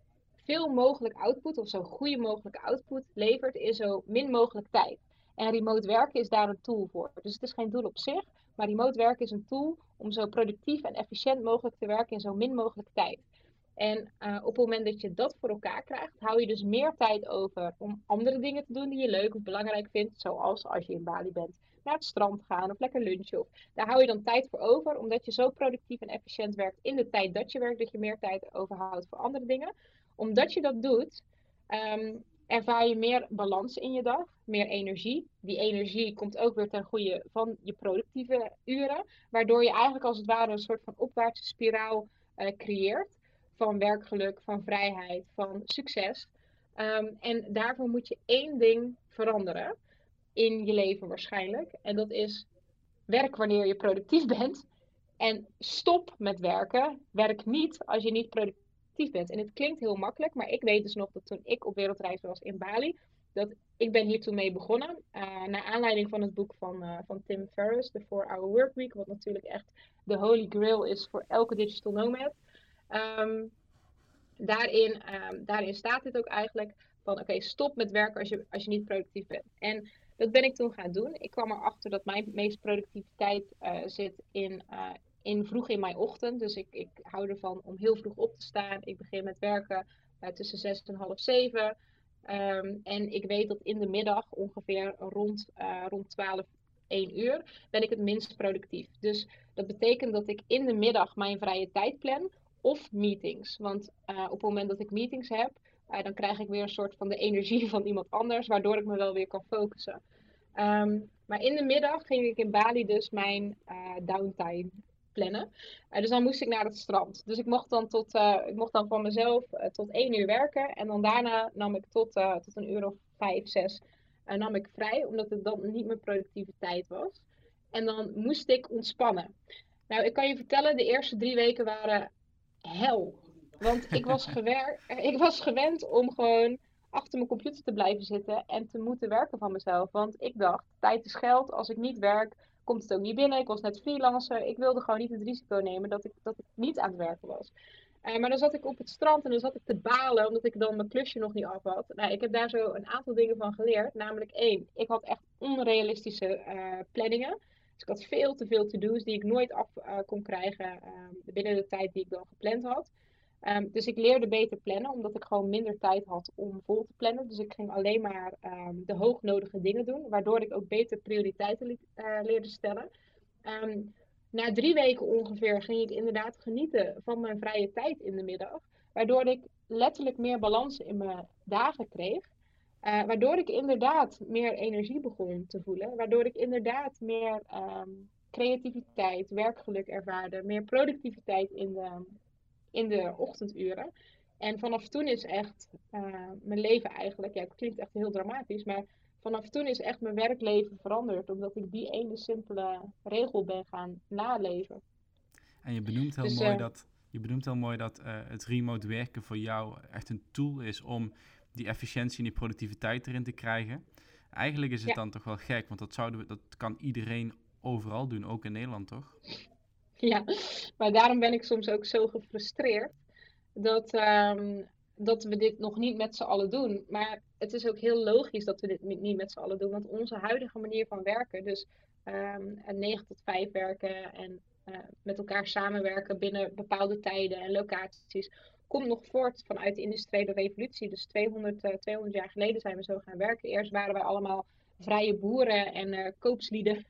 C: veel mogelijk output of zo goede mogelijke output levert in zo min mogelijk tijd. En remote werken is daar een tool voor. Dus het is geen doel op zich, maar remote werken is een tool om zo productief en efficiënt mogelijk te werken in zo min mogelijk tijd. En uh, op het moment dat je dat voor elkaar krijgt, hou je dus meer tijd over om andere dingen te doen die je leuk of belangrijk vindt. Zoals als je in Bali bent, naar het strand gaan of lekker lunchen. Of, daar hou je dan tijd voor over, omdat je zo productief en efficiënt werkt in de tijd dat je werkt, dat je meer tijd overhoudt voor andere dingen. Omdat je dat doet, um, ervaar je meer balans in je dag, meer energie. Die energie komt ook weer ten goede van je productieve uren, waardoor je eigenlijk als het ware een soort van opwaartse spiraal uh, creëert van werkgeluk, van vrijheid, van succes. Ehm, en daarvoor moet je één ding veranderen in je leven waarschijnlijk. En dat is werk wanneer je productief bent. En stop met werken. Werk niet als je niet productief bent. En het klinkt heel makkelijk, maar ik weet dus nog dat toen ik op wereldreis was in Bali, dat ik ben hier toen mee begonnen. Uh, naar aanleiding van het boek van, uh, van Tim Ferriss, The 4-Hour Workweek, wat natuurlijk echt de holy grail is voor elke digital nomad. Um, daarin, um, daarin staat dit ook eigenlijk van oké, stop met werken als je, als je niet productief bent. En dat ben ik toen gaan doen. Ik kwam erachter dat mijn meeste productiviteit uh, zit in, in vroeg in mijn ochtend. Dus ik, ik hou ervan om heel vroeg op te staan. Ik begin met werken uh, tussen zes en half zeven. Um, en ik weet dat in de middag ongeveer rond, rond 12, 1 uur ben ik het minst productief. Dus dat betekent dat ik in de middag mijn vrije tijd plan of meetings. Want uh, op het moment dat ik meetings heb, dan krijg ik weer een soort van de energie van iemand anders, waardoor ik me wel weer kan focussen. Um, maar in de middag ging ik in Bali dus mijn downtime plannen. dus dan moest ik naar het strand. Dus ik mocht dan, tot, ik mocht dan van mezelf tot één uur werken. En dan daarna nam ik tot, tot een uur of vijf, zes nam ik vrij, omdat het dan niet mijn productieve tijd was. En dan moest ik ontspannen. Nou, ik kan je vertellen, de eerste drie weken waren hel. Want ik was, gewer ik was gewend om gewoon achter mijn computer te blijven zitten en te moeten werken van mezelf. Want ik dacht, tijd is geld. Als ik niet werk, komt het ook niet binnen. Ik was net freelancer. Ik wilde gewoon niet het risico nemen dat ik, dat ik niet aan het werken was. Uh, maar dan zat ik op het strand en dan zat ik te balen omdat ik dan mijn klusje nog niet af had. Nou, ik heb daar zo een aantal dingen van geleerd. Namelijk één, ik had echt onrealistische uh, planningen. Dus ik had veel te veel to-do's die ik nooit af uh, kon krijgen uh, binnen de tijd die ik dan gepland had. Um, dus ik leerde beter plannen, omdat ik gewoon minder tijd had om vol te plannen. Dus ik ging alleen maar um, de hoognodige dingen doen, waardoor ik ook beter prioriteiten uh, leerde stellen. Um, na drie weken ongeveer ging ik inderdaad genieten van mijn vrije tijd in de middag, waardoor ik letterlijk meer balans in mijn dagen kreeg. Uh, waardoor ik inderdaad meer energie begon te voelen. Waardoor ik inderdaad meer creativiteit, werkgeluk ervaarde. Meer productiviteit in de, in de ochtenduren. En vanaf toen is echt uh, mijn leven eigenlijk, ja, het klinkt echt heel dramatisch, maar vanaf toen is echt mijn werkleven veranderd. Omdat ik die ene simpele regel ben gaan naleven.
B: En je benoemt heel dus, mooi uh, dat. Je benoemt heel mooi dat het remote werken voor jou echt een tool is om die efficiëntie en die productiviteit erin te krijgen. Eigenlijk is het dan toch wel gek, want dat, zouden we, dat kan iedereen overal doen, ook in Nederland, toch?
C: Ja, maar daarom ben ik soms ook zo gefrustreerd dat, um, dat we dit nog niet met z'n allen doen. Maar het is ook heel logisch dat we dit niet met z'n allen doen, want onze huidige manier van werken, dus um, 9 tot 5 werken en uh, met elkaar samenwerken binnen bepaalde tijden en locaties, komt nog voort vanuit de industriële revolutie. Dus 200, uh, 200 jaar geleden zijn we zo gaan werken. Eerst waren wij allemaal vrije boeren en uh, koopslieden,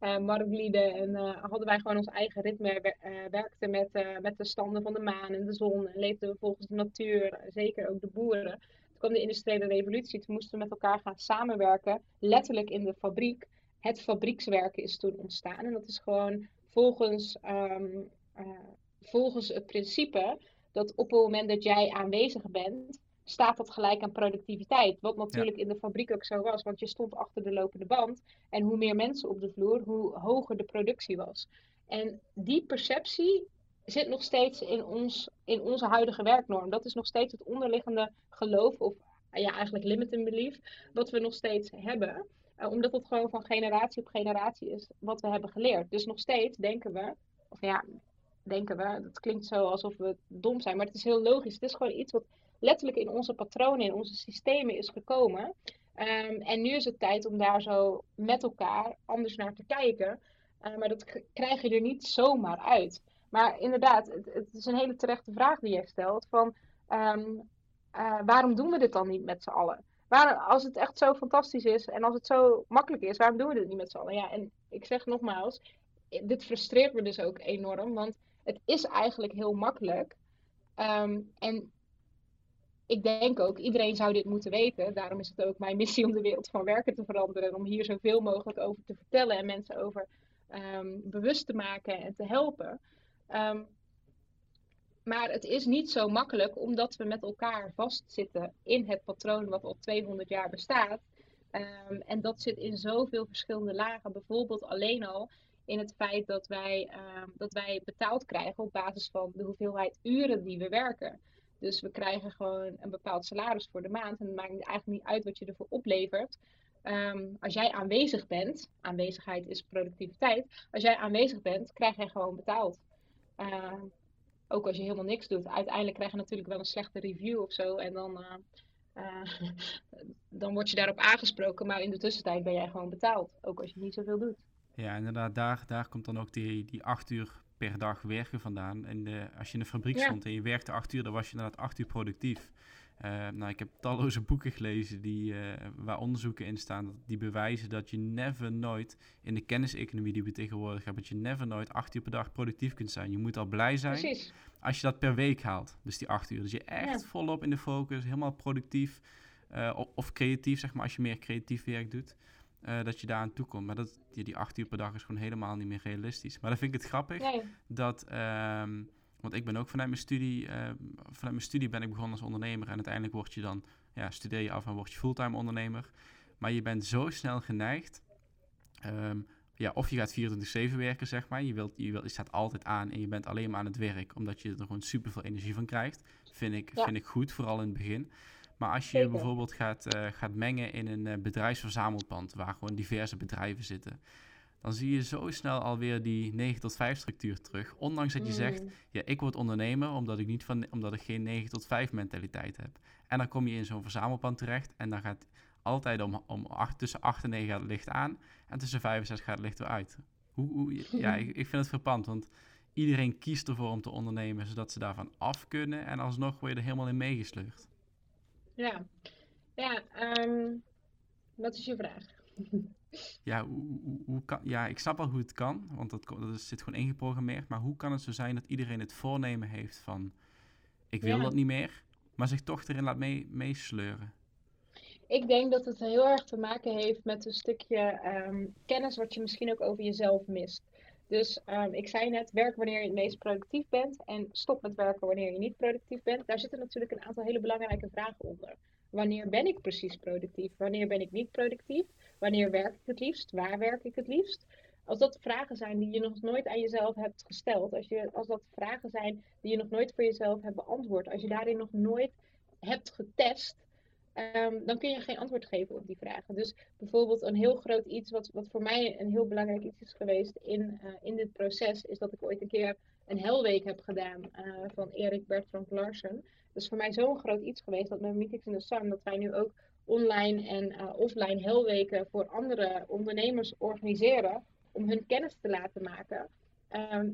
C: uh, marktlieden. En uh, hadden wij gewoon ons eigen ritme, werkten met, met de standen van de maan en de zon. En leefden we volgens de natuur, zeker ook de boeren. Toen kwam de industriële revolutie, toen moesten we met elkaar gaan samenwerken, letterlijk in de fabriek. Het fabriekswerken is toen ontstaan en dat is gewoon volgens, um, volgens het principe dat op het moment dat jij aanwezig bent, staat dat gelijk aan productiviteit. Wat natuurlijk in de fabriek ook zo was, want je stond achter de lopende band. En hoe meer mensen op de vloer, hoe hoger de productie was. En die perceptie zit nog steeds in, ons, in onze huidige werknorm. Dat is nog steeds het onderliggende geloof, of ja, eigenlijk limiting belief, wat we nog steeds hebben. Uh, omdat het gewoon van generatie op generatie is wat we hebben geleerd. Dus nog steeds denken we, of ja, denken we. Dat klinkt zo alsof we dom zijn, maar het is heel logisch. Het is gewoon iets wat letterlijk in onze patronen, in onze systemen is gekomen. Um, en nu is het tijd om daar zo met elkaar anders naar te kijken. Uh, maar dat krijg je er niet zomaar uit. Maar inderdaad, het, het is een hele terechte vraag die je stelt. Van, um, uh, waarom doen we dit dan niet met z'n allen? Waar, als het echt zo fantastisch is en als het zo makkelijk is, waarom doen we dit niet met z'n allen? Ja, en ik zeg nogmaals, dit frustreert me dus ook enorm. Want het is eigenlijk heel makkelijk. En ik denk ook, iedereen zou dit moeten weten. Daarom is het ook mijn missie om de wereld van werken te veranderen. En om hier zoveel mogelijk over te vertellen en mensen over ehm, bewust te maken en te helpen. Ehm, maar het is niet zo makkelijk omdat we met elkaar vastzitten in het patroon wat al 200 jaar bestaat. Ehm, en dat zit in zoveel verschillende lagen. Bijvoorbeeld alleen al in het feit dat wij, dat wij betaald krijgen op basis van de hoeveelheid uren die we werken. Dus we krijgen gewoon een bepaald salaris voor de maand. En het maakt eigenlijk niet uit wat je ervoor oplevert. Ehm, als jij aanwezig bent, aanwezigheid is productiviteit. Als jij aanwezig bent, krijg jij gewoon betaald. Ehm, ook als je helemaal niks doet. Uiteindelijk krijg je natuurlijk wel een slechte review of zo. En dan, uh, uh, dan word je daarop aangesproken. Maar in de tussentijd ben jij gewoon betaald. Ook als je niet zoveel doet.
B: Ja, inderdaad. Daar, daar komt dan ook die, die acht uur per dag werken vandaan. En de, als je in de fabriek stond en je werkte acht uur, dan was je inderdaad acht uur productief. Uh, nou, ik heb talloze boeken gelezen die, uh, waar onderzoeken in staan die bewijzen dat je never nooit in de kenniseconomie die we tegenwoordig hebben, dat je never nooit acht uur per dag productief kunt zijn. Je moet al blij zijn Precies. als je dat per week haalt, dus die acht uur. Dus je echt volop in de focus, helemaal productief of, creatief, zeg maar, als je meer creatief werk doet. Uh, dat je daar aan toe komt. Maar dat, die, die acht uur per dag is gewoon helemaal niet meer realistisch. Maar dan vind ik het grappig dat... Um, want ik ben ook vanuit mijn studie... Uh, vanuit mijn studie ben ik begonnen als ondernemer. En uiteindelijk word je dan... Ja, studeer je af en word je fulltime ondernemer. Maar je bent zo snel geneigd... Um, ja, of je gaat 24-7 werken, zeg maar. Je, wilt, je, wilt, je staat altijd aan en je bent alleen maar aan het werk... omdat je er gewoon super veel energie van krijgt. Vind ik, vind ik goed, vooral in het begin. Maar als je bijvoorbeeld gaat, uh, gaat mengen in een uh, bedrijfsverzamelpand waar gewoon diverse bedrijven zitten, dan zie je zo snel alweer die 9 tot 5 structuur terug. Ondanks dat je zegt, mm. ja, ik word ondernemer omdat ik, niet van, omdat ik geen 9 tot 5 mentaliteit heb. En dan kom je in zo'n verzamelpand terecht en dan gaat altijd om, om 8, tussen 8 en 9 gaat het licht aan en tussen 5 en 6 gaat het licht weer uit. Hoe, hoe ja, ik, ik vind het verpand, want iedereen kiest ervoor om te ondernemen zodat ze daarvan af kunnen en alsnog word je er helemaal in meegesleurd.
C: Ja, ja um, wat is je vraag?
B: ja, hoe, hoe, hoe, kan, ja, ik snap al hoe het kan, want dat, dat zit gewoon ingeprogrammeerd. Maar hoe kan het zo zijn dat iedereen het voornemen heeft van... ik wil dat niet meer, maar zich toch erin laat mee, meesleuren?
C: Ik denk dat het heel erg te maken heeft met een stukje um, kennis wat je misschien ook over jezelf mist. Dus um, ik zei net, werk wanneer je het meest productief bent en stop met werken wanneer je niet productief bent. Daar zitten natuurlijk een aantal hele belangrijke vragen onder. Wanneer ben ik precies productief? Wanneer ben ik niet productief? Wanneer werk ik het liefst? Waar werk ik het liefst? Als dat vragen zijn die je nog nooit aan jezelf hebt gesteld, als, je, als dat vragen zijn die je nog nooit voor jezelf hebt beantwoord, als je daarin nog nooit hebt getest, um, dan kun je geen antwoord geven op die vragen. Dus bijvoorbeeld een heel groot iets, wat, wat voor mij een heel belangrijk iets is geweest in, uh, in dit proces, is dat ik ooit een keer een helweek heb gedaan uh, van Erik Bertrand Larsen. Dat is voor mij zo'n groot iets geweest dat met Meetings in the Sun, dat wij nu ook online en uh, offline helweken voor andere ondernemers organiseren om hun kennis te laten maken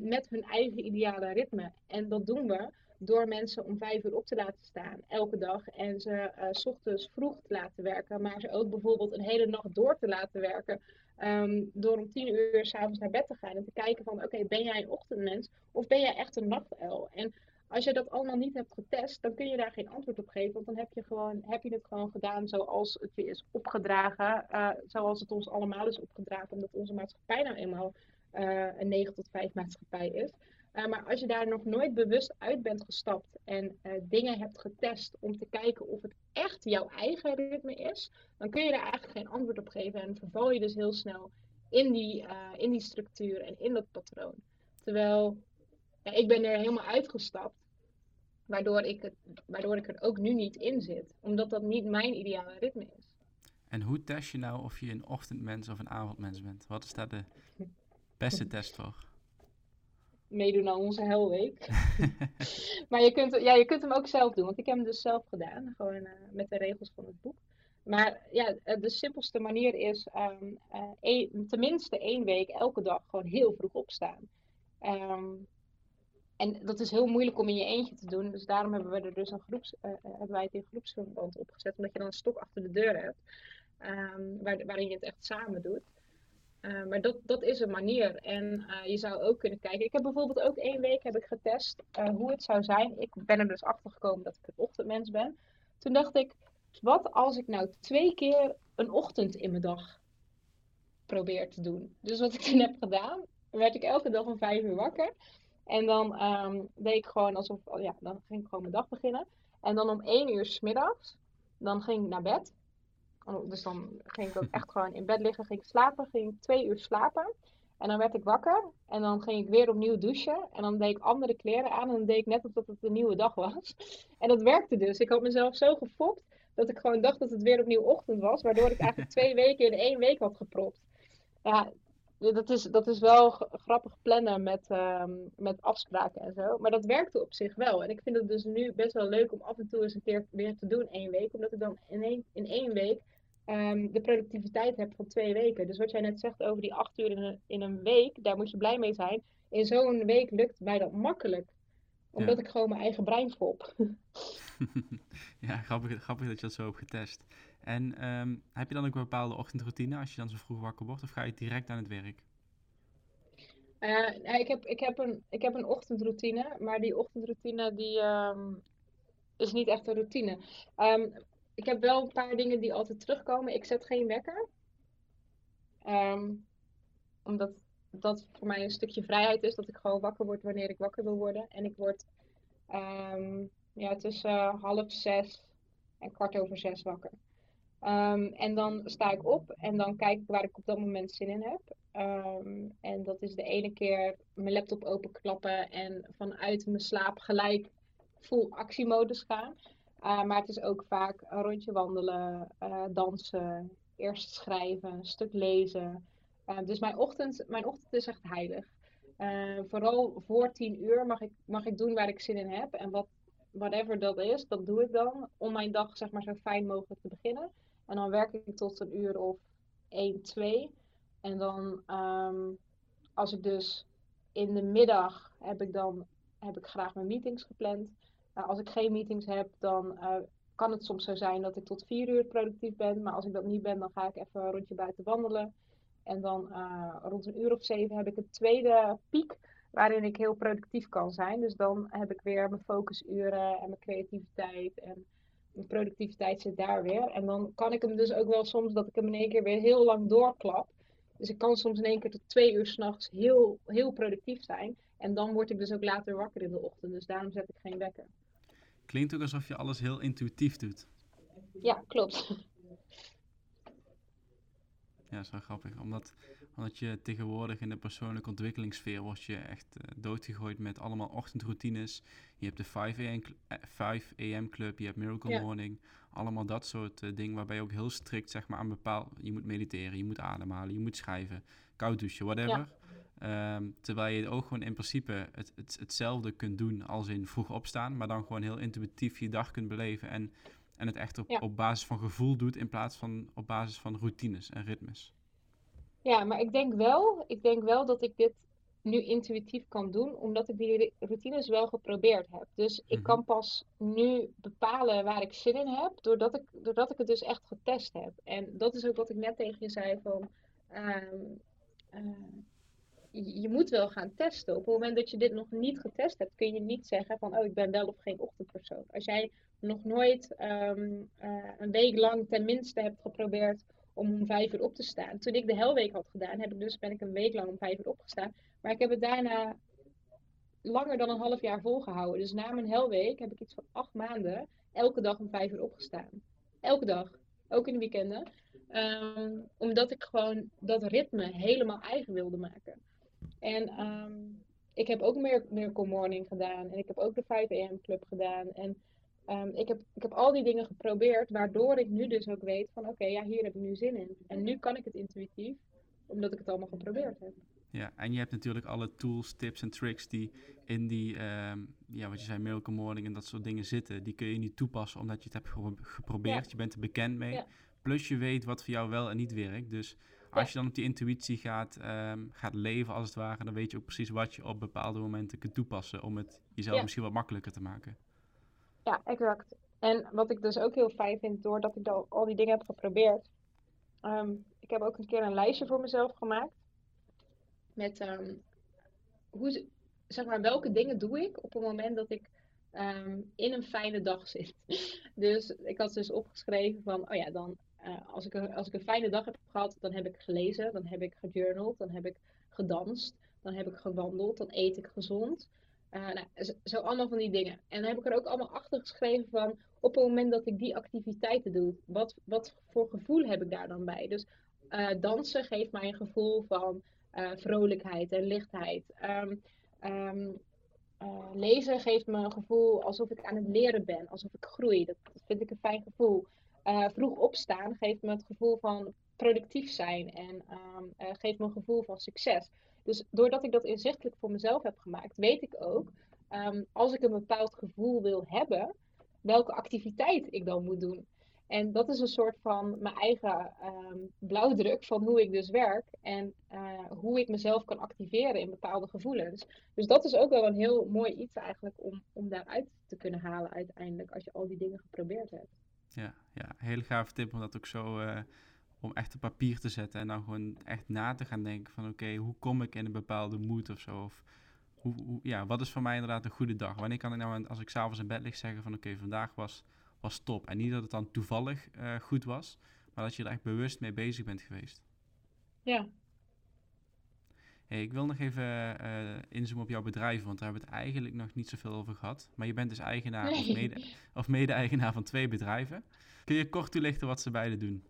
C: met hun eigen ideale ritme. En dat doen we door mensen om vijf uur op te laten staan elke dag en ze uh, s ochtends vroeg te laten werken, maar ze ook bijvoorbeeld een hele nacht door te laten werken. Um, door om tien uur s'avonds naar bed te gaan en te kijken van oké, ben jij een ochtendmens of ben jij echt een nachtuil? En als je dat allemaal niet hebt getest, dan kun je daar geen antwoord op geven. Want dan heb je, gewoon, heb je het gewoon gedaan zoals het is opgedragen. Uh, zoals het ons allemaal is opgedragen. Omdat onze maatschappij nou eenmaal uh, een 9 tot 5 maatschappij is. Uh, maar als je daar nog nooit bewust uit bent gestapt en uh, dingen hebt getest om te kijken of het echt jouw eigen ritme is, dan kun je daar eigenlijk geen antwoord op geven en verval je dus heel snel in die, uh, in die structuur en in dat patroon. Terwijl ik ben er helemaal uitgestapt, waardoor ik, het, waardoor ik er ook nu niet in zit, omdat dat niet mijn ideale ritme is.
B: En hoe test je nou of je een ochtendmens of een avondmens bent? Wat is daar de beste test voor?
C: Meedoen aan onze helweek. maar je kunt, ja, je kunt hem ook zelf doen, want ik heb hem dus zelf gedaan, gewoon uh, met de regels van het boek. Maar ja, eh, de simpelste manier is um, uh, een, tenminste één week elke dag gewoon heel vroeg opstaan. Um, en dat is heel moeilijk om in je eentje te doen, dus daarom hebben we er dus een groeps, uh, hebben wij het in groepsverband opgezet, omdat je dan een stok achter de deur hebt, um, waar, waarin je het echt samen doet. Uh, maar dat, dat is een manier. En uh, je zou ook kunnen kijken. Ik heb bijvoorbeeld ook één week heb ik getest uh, hoe het zou zijn. Ik ben er dus achter gekomen dat ik een ochtendmens ben. Toen dacht ik, wat als ik nou twee keer een ochtend in mijn dag probeer te doen? Dus wat ik toen heb gedaan, werd ik elke dag om vijf uur wakker. En dan ehm, deed ik gewoon alsof, ja, dan ging ik gewoon mijn dag beginnen. En dan om één uur s middags, dan ging ik naar bed. Oh, dus dan ging ik ook echt gewoon in bed liggen, ging ik slapen, ging ik twee uur slapen. En dan werd ik wakker en dan ging ik weer opnieuw douchen. En dan deed ik andere kleren aan en dan deed ik net alsof het een nieuwe dag was. En dat werkte dus. Ik had mezelf zo gefopt dat ik gewoon dacht dat het weer opnieuw ochtend was. Waardoor ik eigenlijk twee weken in één week had gepropt. Ja, dat is, dat is wel grappig plannen met, ehm, met afspraken en zo. Maar dat werkte op zich wel. En ik vind het dus nu best wel leuk om af en toe eens een keer weer te doen één week. Omdat ik dan in één, in één week um, de productiviteit heb van twee weken. Dus wat jij net zegt over die acht uur in een, in een week, daar moet je blij mee zijn. In zo'n week lukt mij dat makkelijk. Omdat ik gewoon mijn eigen brein fop.
B: ja, grappig, grappig dat je dat zo hebt getest. En um, heb je dan ook een bepaalde ochtendroutine als je dan zo vroeg wakker wordt? Of ga je direct aan het werk?
C: Uh, ik, heb, ik, heb een, ik heb een ochtendroutine, maar die ochtendroutine die, um, is niet echt een routine. Um, ik heb wel een paar dingen die altijd terugkomen. Ik zet geen wekker. Um, omdat dat voor mij een stukje vrijheid is. Dat ik gewoon wakker word wanneer ik wakker wil worden. En ik word um, ja, tussen half zes en kwart over zes wakker. Um, en dan sta ik op en dan kijk ik waar ik op dat moment zin in heb. En dat is de ene keer mijn laptop openklappen en vanuit mijn slaap gelijk full actiemodus gaan. Uh, maar het is ook vaak een rondje wandelen, uh, dansen, eerst schrijven, een stuk lezen. Uh, dus mijn ochtend, mijn ochtend is echt heilig. vooral voor tien uur mag ik, mag ik doen waar ik zin in heb. En wat, whatever dat is, dat doe ik dan. Om mijn dag zeg maar, zo fijn mogelijk te beginnen. En dan werk ik tot een uur of 1, 2. En dan, um, als ik dus in de middag heb ik dan heb ik graag mijn meetings gepland. Uh, als ik geen meetings heb, dan uh, kan het soms zo zijn dat ik tot 4 uur productief ben. Maar als ik dat niet ben, dan ga ik even een rondje buiten wandelen. En dan uh, rond een uur of zeven heb ik een tweede piek waarin ik heel productief kan zijn. Dus dan heb ik weer mijn focusuren en mijn creativiteit en mijn productiviteit zit daar weer. En dan kan ik hem dus ook wel soms dat ik hem in één keer weer heel lang doorklap. Dus ik kan soms in één keer tot twee uur s'nachts heel, heel productief zijn. En dan word ik dus ook later wakker in de ochtend. Dus daarom zet ik geen wekker.
B: Klinkt ook alsof je alles heel intuïtief doet.
C: Ja, klopt.
B: Ja, dat is wel grappig. Omdat, omdat je tegenwoordig in de persoonlijke ontwikkelingssfeer wordt je echt uh, doodgegooid met allemaal ochtendroutines. Je hebt de 5 AM, 5 AM club, je hebt Miracle ja. Morning. Allemaal dat soort uh, dingen waarbij je ook heel strikt zeg maar aan bepaald... Je moet mediteren, je moet ademhalen, je moet schrijven, koud douchen, whatever. Ja. Um, terwijl je ook gewoon in principe het, het, hetzelfde kunt doen als in vroeg opstaan. Maar dan gewoon heel intuïtief je dag kunt beleven en en het echt op, ja. op basis van gevoel doet in plaats van op basis van routines en ritmes.
C: Ja, maar ik denk wel, ik denk wel dat ik dit nu intuïtief kan doen, omdat ik die routines wel geprobeerd heb. Dus ik kan
B: Mhm.
C: pas nu bepalen waar ik zin in heb, doordat ik, doordat ik het dus echt getest heb. En dat is ook wat ik net tegen je zei van, ehm, eh, je moet wel gaan testen. Op het moment dat je dit nog niet getest hebt, kun je niet zeggen van, oh, ik ben wel of geen ochtendpersoon. Als jij nog nooit ehm, eh, een week lang tenminste hebt geprobeerd om om vijf uur op te staan. Toen ik de helweek had gedaan, heb ik dus, ben ik een week lang om vijf uur opgestaan. Maar ik heb het daarna langer dan een half jaar volgehouden. Dus na mijn helweek heb ik iets van acht maanden elke dag om vijf uur opgestaan. Elke dag. Ook in de weekenden. Ehm, omdat ik gewoon dat ritme helemaal eigen wilde maken. En ehm, ik heb ook meer Miracle Morning gedaan. En ik heb ook de 5 AM Club gedaan. En um, ik, heb, ik heb al die dingen geprobeerd. Waardoor ik nu dus ook weet van oké, ja, hier heb ik nu zin in. En nu kan ik het intuïtief. Omdat ik het allemaal geprobeerd heb.
B: Ja, en je hebt natuurlijk alle tools, tips en tricks die in die, um, ja, wat je zei, Miracle Morning en dat soort dingen zitten. Die kun je niet toepassen omdat je het hebt ge geprobeerd. Ja. Je bent er bekend mee. Ja. Plus je weet wat voor jou wel en niet werkt. Dus als je dan op die intuïtie gaat, um, gaat leven als het ware, dan weet je ook precies wat je op bepaalde momenten kunt toepassen om het jezelf misschien wat makkelijker te maken.
C: Ja, exact. En wat ik dus ook heel fijn vind, doordat ik al, al die dingen heb geprobeerd. Um, ik heb ook een keer een lijstje voor mezelf gemaakt. Met um, hoe, zeg maar, welke dingen doe ik op het moment dat ik ehm, in een fijne dag zit. dus ik had dus opgeschreven van, oh ja, dan uh, als, ik, als ik een fijne dag heb gehad, dan heb ik gelezen, dan heb ik gejournald, dan heb ik gedanst, dan heb ik gewandeld, dan eet ik gezond. Uh, nou, zo allemaal van die dingen. En dan heb ik er ook allemaal achter geschreven van op het moment dat ik die activiteiten doe, wat, wat voor gevoel heb ik daar dan bij? Dus uh, dansen geeft mij een gevoel van vrolijkheid en lichtheid. Um, um, lezen geeft me een gevoel alsof ik aan het leren ben, alsof ik groei. Dat vind ik een fijn gevoel. Vroeg opstaan geeft me het gevoel van productief zijn en um, geeft me een gevoel van succes. Dus doordat ik dat inzichtelijk voor mezelf heb gemaakt, weet ik ook, um, als ik een bepaald gevoel wil hebben, welke activiteit ik dan moet doen. En dat is een soort van mijn eigen um, blauwdruk van hoe ik dus werk en uh, hoe ik mezelf kan activeren in bepaalde gevoelens. Dus dat is ook wel een heel mooi iets eigenlijk om, om daaruit te kunnen halen uiteindelijk als je al die dingen geprobeerd hebt.
B: Ja, ja hele gave tip om dat ook zo uh, om echt op papier te zetten en dan gewoon echt na te gaan denken van oké, hoe kom ik in een bepaalde moed of zo? Of hoe, ja, wat is voor mij inderdaad een goede dag? Wanneer kan ik nou, als ik s'avonds in bed lig, zeggen van oké, vandaag was, was top. En niet dat het dan toevallig uh, goed was, maar dat je er echt bewust mee bezig bent geweest.
C: Ja.
B: Ik wil nog even uh, inzoomen op jouw bedrijf, want daar hebben we het eigenlijk nog niet zoveel over gehad. Maar je bent dus eigenaar nee. of, mede, of mede-eigenaar van twee bedrijven. Kun je kort toelichten wat ze beide doen?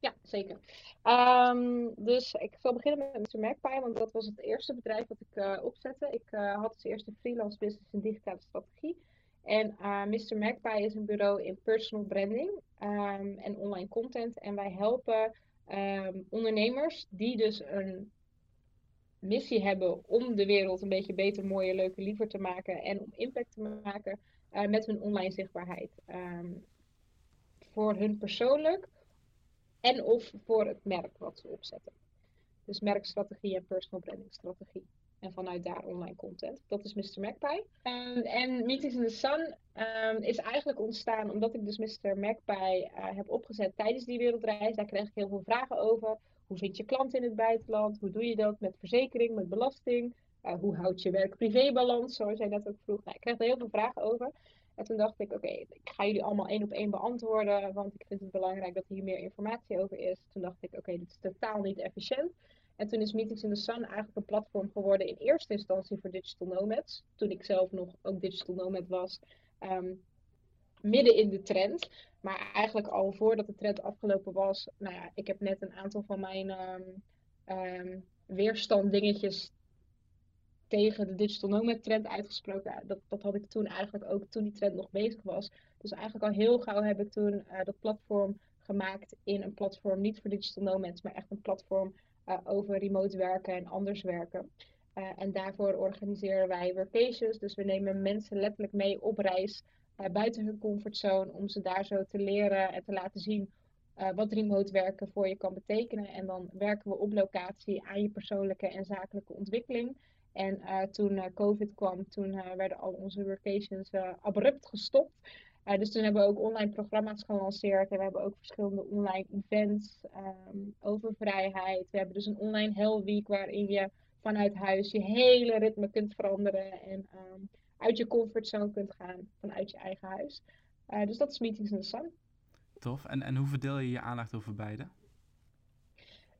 C: Ja, zeker. Um, dus ik zal beginnen met Mr. Magpie, want dat was het eerste bedrijf dat ik uh, opzette. Ik uh, had als eerste freelance business in digitale strategie. En uh, Mr. Magpie is een bureau in personal branding um, en online content. En wij helpen um, ondernemers die dus een missie hebben om de wereld een beetje beter, mooier, leuker, liever te maken en om impact te maken met hun online zichtbaarheid. voor hun persoonlijk en of voor het merk wat ze opzetten. Dus merkstrategie en personal branding strategie. En vanuit daar online content. Dat is Mr. Magpie. Um, en Meetings in the Sun um, is eigenlijk ontstaan omdat ik dus Mr. Magpie uh, heb opgezet tijdens die wereldreis. Daar kreeg ik heel veel vragen over. Hoe vind je klanten in het buitenland? Hoe doe je dat met verzekering, met belasting? Uh, hoe houd je werk-privé-balans? Zoals jij net ook vroeg. Nou, ik kreeg er heel veel vragen over. En toen dacht ik, oké, ik ga jullie allemaal één op één beantwoorden, want ik vind het belangrijk dat hier meer informatie over is. Toen dacht ik, oké, dit is totaal niet efficiënt. En toen is Meetings in the Sun eigenlijk een platform geworden in eerste instantie voor digital nomads. Toen ik zelf nog ook digital nomad was, um, midden in de trend. Maar eigenlijk al voordat de trend afgelopen was, nou ja, ik heb net een aantal van mijn um, um, weerstand dingetjes tegen de digital nomad trend uitgesproken. Dat, dat had ik toen eigenlijk ook toen die trend nog bezig was. Dus eigenlijk al heel gauw heb ik toen uh, dat platform gemaakt in een platform niet voor digital nomads, maar echt een platform uh, over remote werken en anders werken. Uh, en daarvoor organiseren wij workations. Dus we nemen mensen letterlijk mee op reis buiten hun comfortzone om ze daar zo te leren en te laten zien wat remote werken voor je kan betekenen. En dan werken we op locatie aan je persoonlijke en zakelijke ontwikkeling. En uh, toen COVID kwam, toen werden al onze workations abrupt gestopt. dus toen hebben we ook online programma's gelanceerd. En we hebben ook verschillende online events um, over vrijheid. We hebben dus een online Hell Week waarin je vanuit huis je hele ritme kunt veranderen. En um, uit je comfortzone kunt gaan vanuit je eigen huis. dus dat is Meetings in the Sun.
B: Tof. En, en hoe verdeel je je aandacht over beide?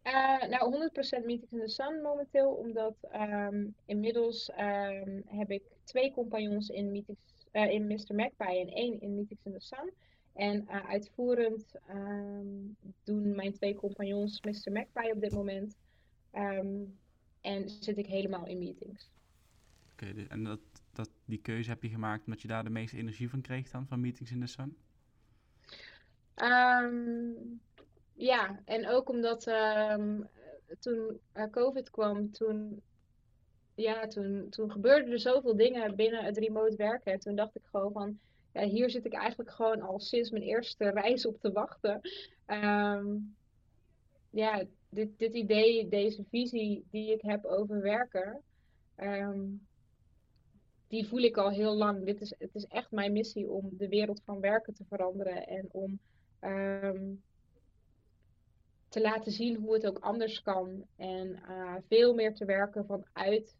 C: Uh, nou, 100% Meetings in the Sun momenteel, omdat um, inmiddels um, heb ik twee compagnons in, meetings, uh, in Mr. Magpie en één in Meetings in the Sun. En uh, uitvoerend um, doen mijn twee compagnons Mr. Magpie op dit moment. en zit ik helemaal in meetings.
B: Oké, okay, en dat, die keuze heb je gemaakt omdat je daar de meeste energie van kreeg dan, van Meetings in the Sun?
C: Ja, en ook omdat um, toen uh, COVID kwam, toen, ja, toen, toen gebeurden er zoveel dingen binnen het remote werken. En toen dacht ik gewoon van, ja, hier zit ik eigenlijk gewoon al sinds mijn eerste reis op te wachten. Um, ja, dit, dit idee, deze visie die ik heb over werken, die voel ik al heel lang. Dit is, het is echt mijn missie om de wereld van werken te veranderen en om um, te laten zien hoe het ook anders kan. En uh, veel meer te werken vanuit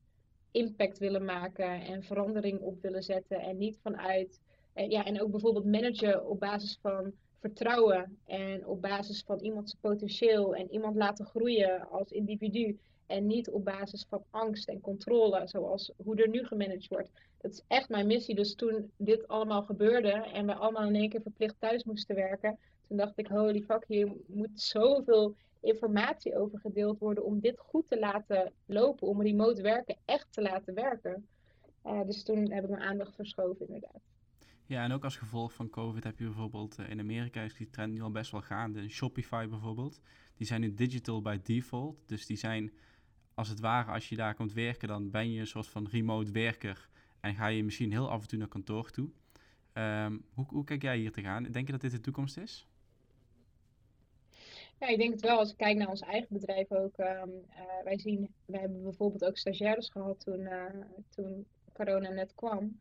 C: impact willen maken en verandering op willen zetten. En niet vanuit, eh, ja, en ook bijvoorbeeld managen op basis van vertrouwen en op basis van iemands potentieel en iemand laten groeien als individu. En niet op basis van angst en controle, zoals hoe er nu gemanaged wordt. Dat is echt mijn missie. Dus toen dit allemaal gebeurde en we allemaal in één keer verplicht thuis moesten werken, toen dacht ik, holy fuck, hier moet zoveel informatie over gedeeld worden om dit goed te laten lopen, om remote werken echt te laten werken. Uh, dus toen heb ik mijn aandacht verschoven, inderdaad.
B: Ja, en ook als gevolg van COVID heb je bijvoorbeeld uh, in Amerika is die trend nu al best wel gaande. Shopify bijvoorbeeld, die zijn nu digital by default. Dus die zijn als het ware, als je daar komt werken, dan ben je een soort van remote werker en ga je misschien heel af en toe naar kantoor toe. Um, hoe, hoe kijk jij hier tegenaan? Denk je dat dit de toekomst is?
C: Ja, ik denk het wel. Als ik kijk naar ons eigen bedrijf ook. Um, uh, wij zien, wij hebben bijvoorbeeld ook stagiaires gehad toen, uh, toen corona net kwam.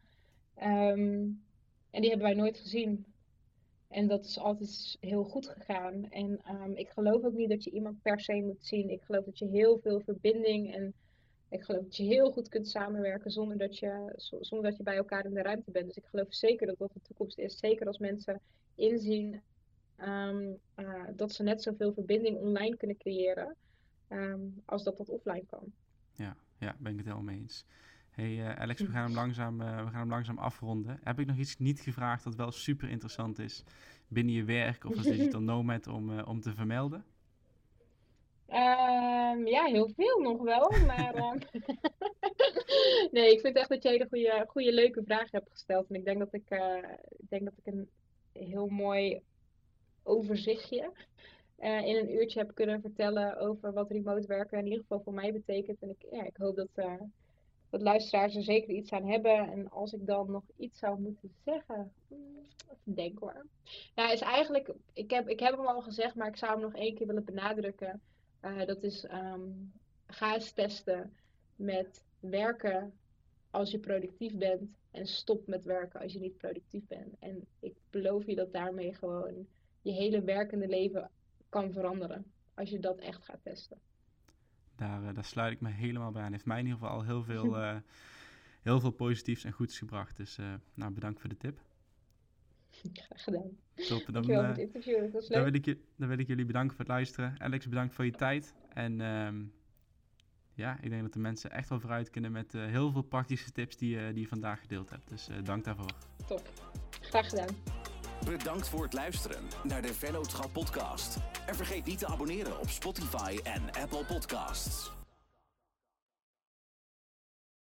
C: Um, en die hebben wij nooit gezien. En dat is altijd heel goed gegaan. En um, ik geloof ook niet dat je iemand per se moet zien. Ik geloof dat je heel veel verbinding en ik geloof dat je heel goed kunt samenwerken zonder dat je, zonder dat je bij elkaar in de ruimte bent. Dus ik geloof zeker dat dat de toekomst is. Zeker als mensen inzien um, uh, dat ze net zoveel verbinding online kunnen creëren um, als dat dat offline kan.
B: Ja, ja, ben ik het helemaal mee eens. Hey uh, Alex, we gaan, hem langzaam, uh, we gaan hem langzaam afronden. Heb ik nog iets niet gevraagd dat wel super interessant is binnen je werk of als digital nomad om, uh, om te vermelden?
C: Um, ja, heel veel nog wel. Maar um, nee, ik vind echt dat je hele goede, goede leuke vragen hebt gesteld. En ik denk dat ik, ik, denk dat ik een heel mooi overzichtje in een uurtje heb kunnen vertellen over wat remote werken in ieder geval voor mij betekent. En ik, ja, ik hoop dat dat luisteraars er zeker iets aan hebben. En als ik dan nog iets zou moeten zeggen. Hmm, denken hoor. Ja, is eigenlijk. Ik heb, ik heb hem al gezegd, maar ik zou hem nog één keer willen benadrukken. Uh, dat is. Um, ga eens testen met werken als je productief bent. En stop met werken als je niet productief bent. En ik beloof je dat daarmee gewoon je hele werkende leven kan veranderen. Als je dat echt gaat testen.
B: Daar, uh, daar sluit ik me helemaal bij aan. Heeft mij in ieder geval al heel veel, uh, heel veel positiefs en goeds gebracht. Dus uh, nou, bedankt voor de tip.
C: Graag gedaan.
B: Top, dan,
C: Dankjewel voor het interview, dat was leuk.
B: Dan wil, ik je, dan wil ik jullie bedanken voor het luisteren. Alex, bedankt voor je tijd. En um, ja, ik denk dat de mensen echt wel vooruit kunnen met heel veel praktische tips die, die je vandaag gedeeld hebt. Dus dank daarvoor.
C: Top, graag gedaan.
A: Bedankt voor het luisteren naar de Vennootschap podcast. En vergeet niet te abonneren op Spotify en Apple Podcasts.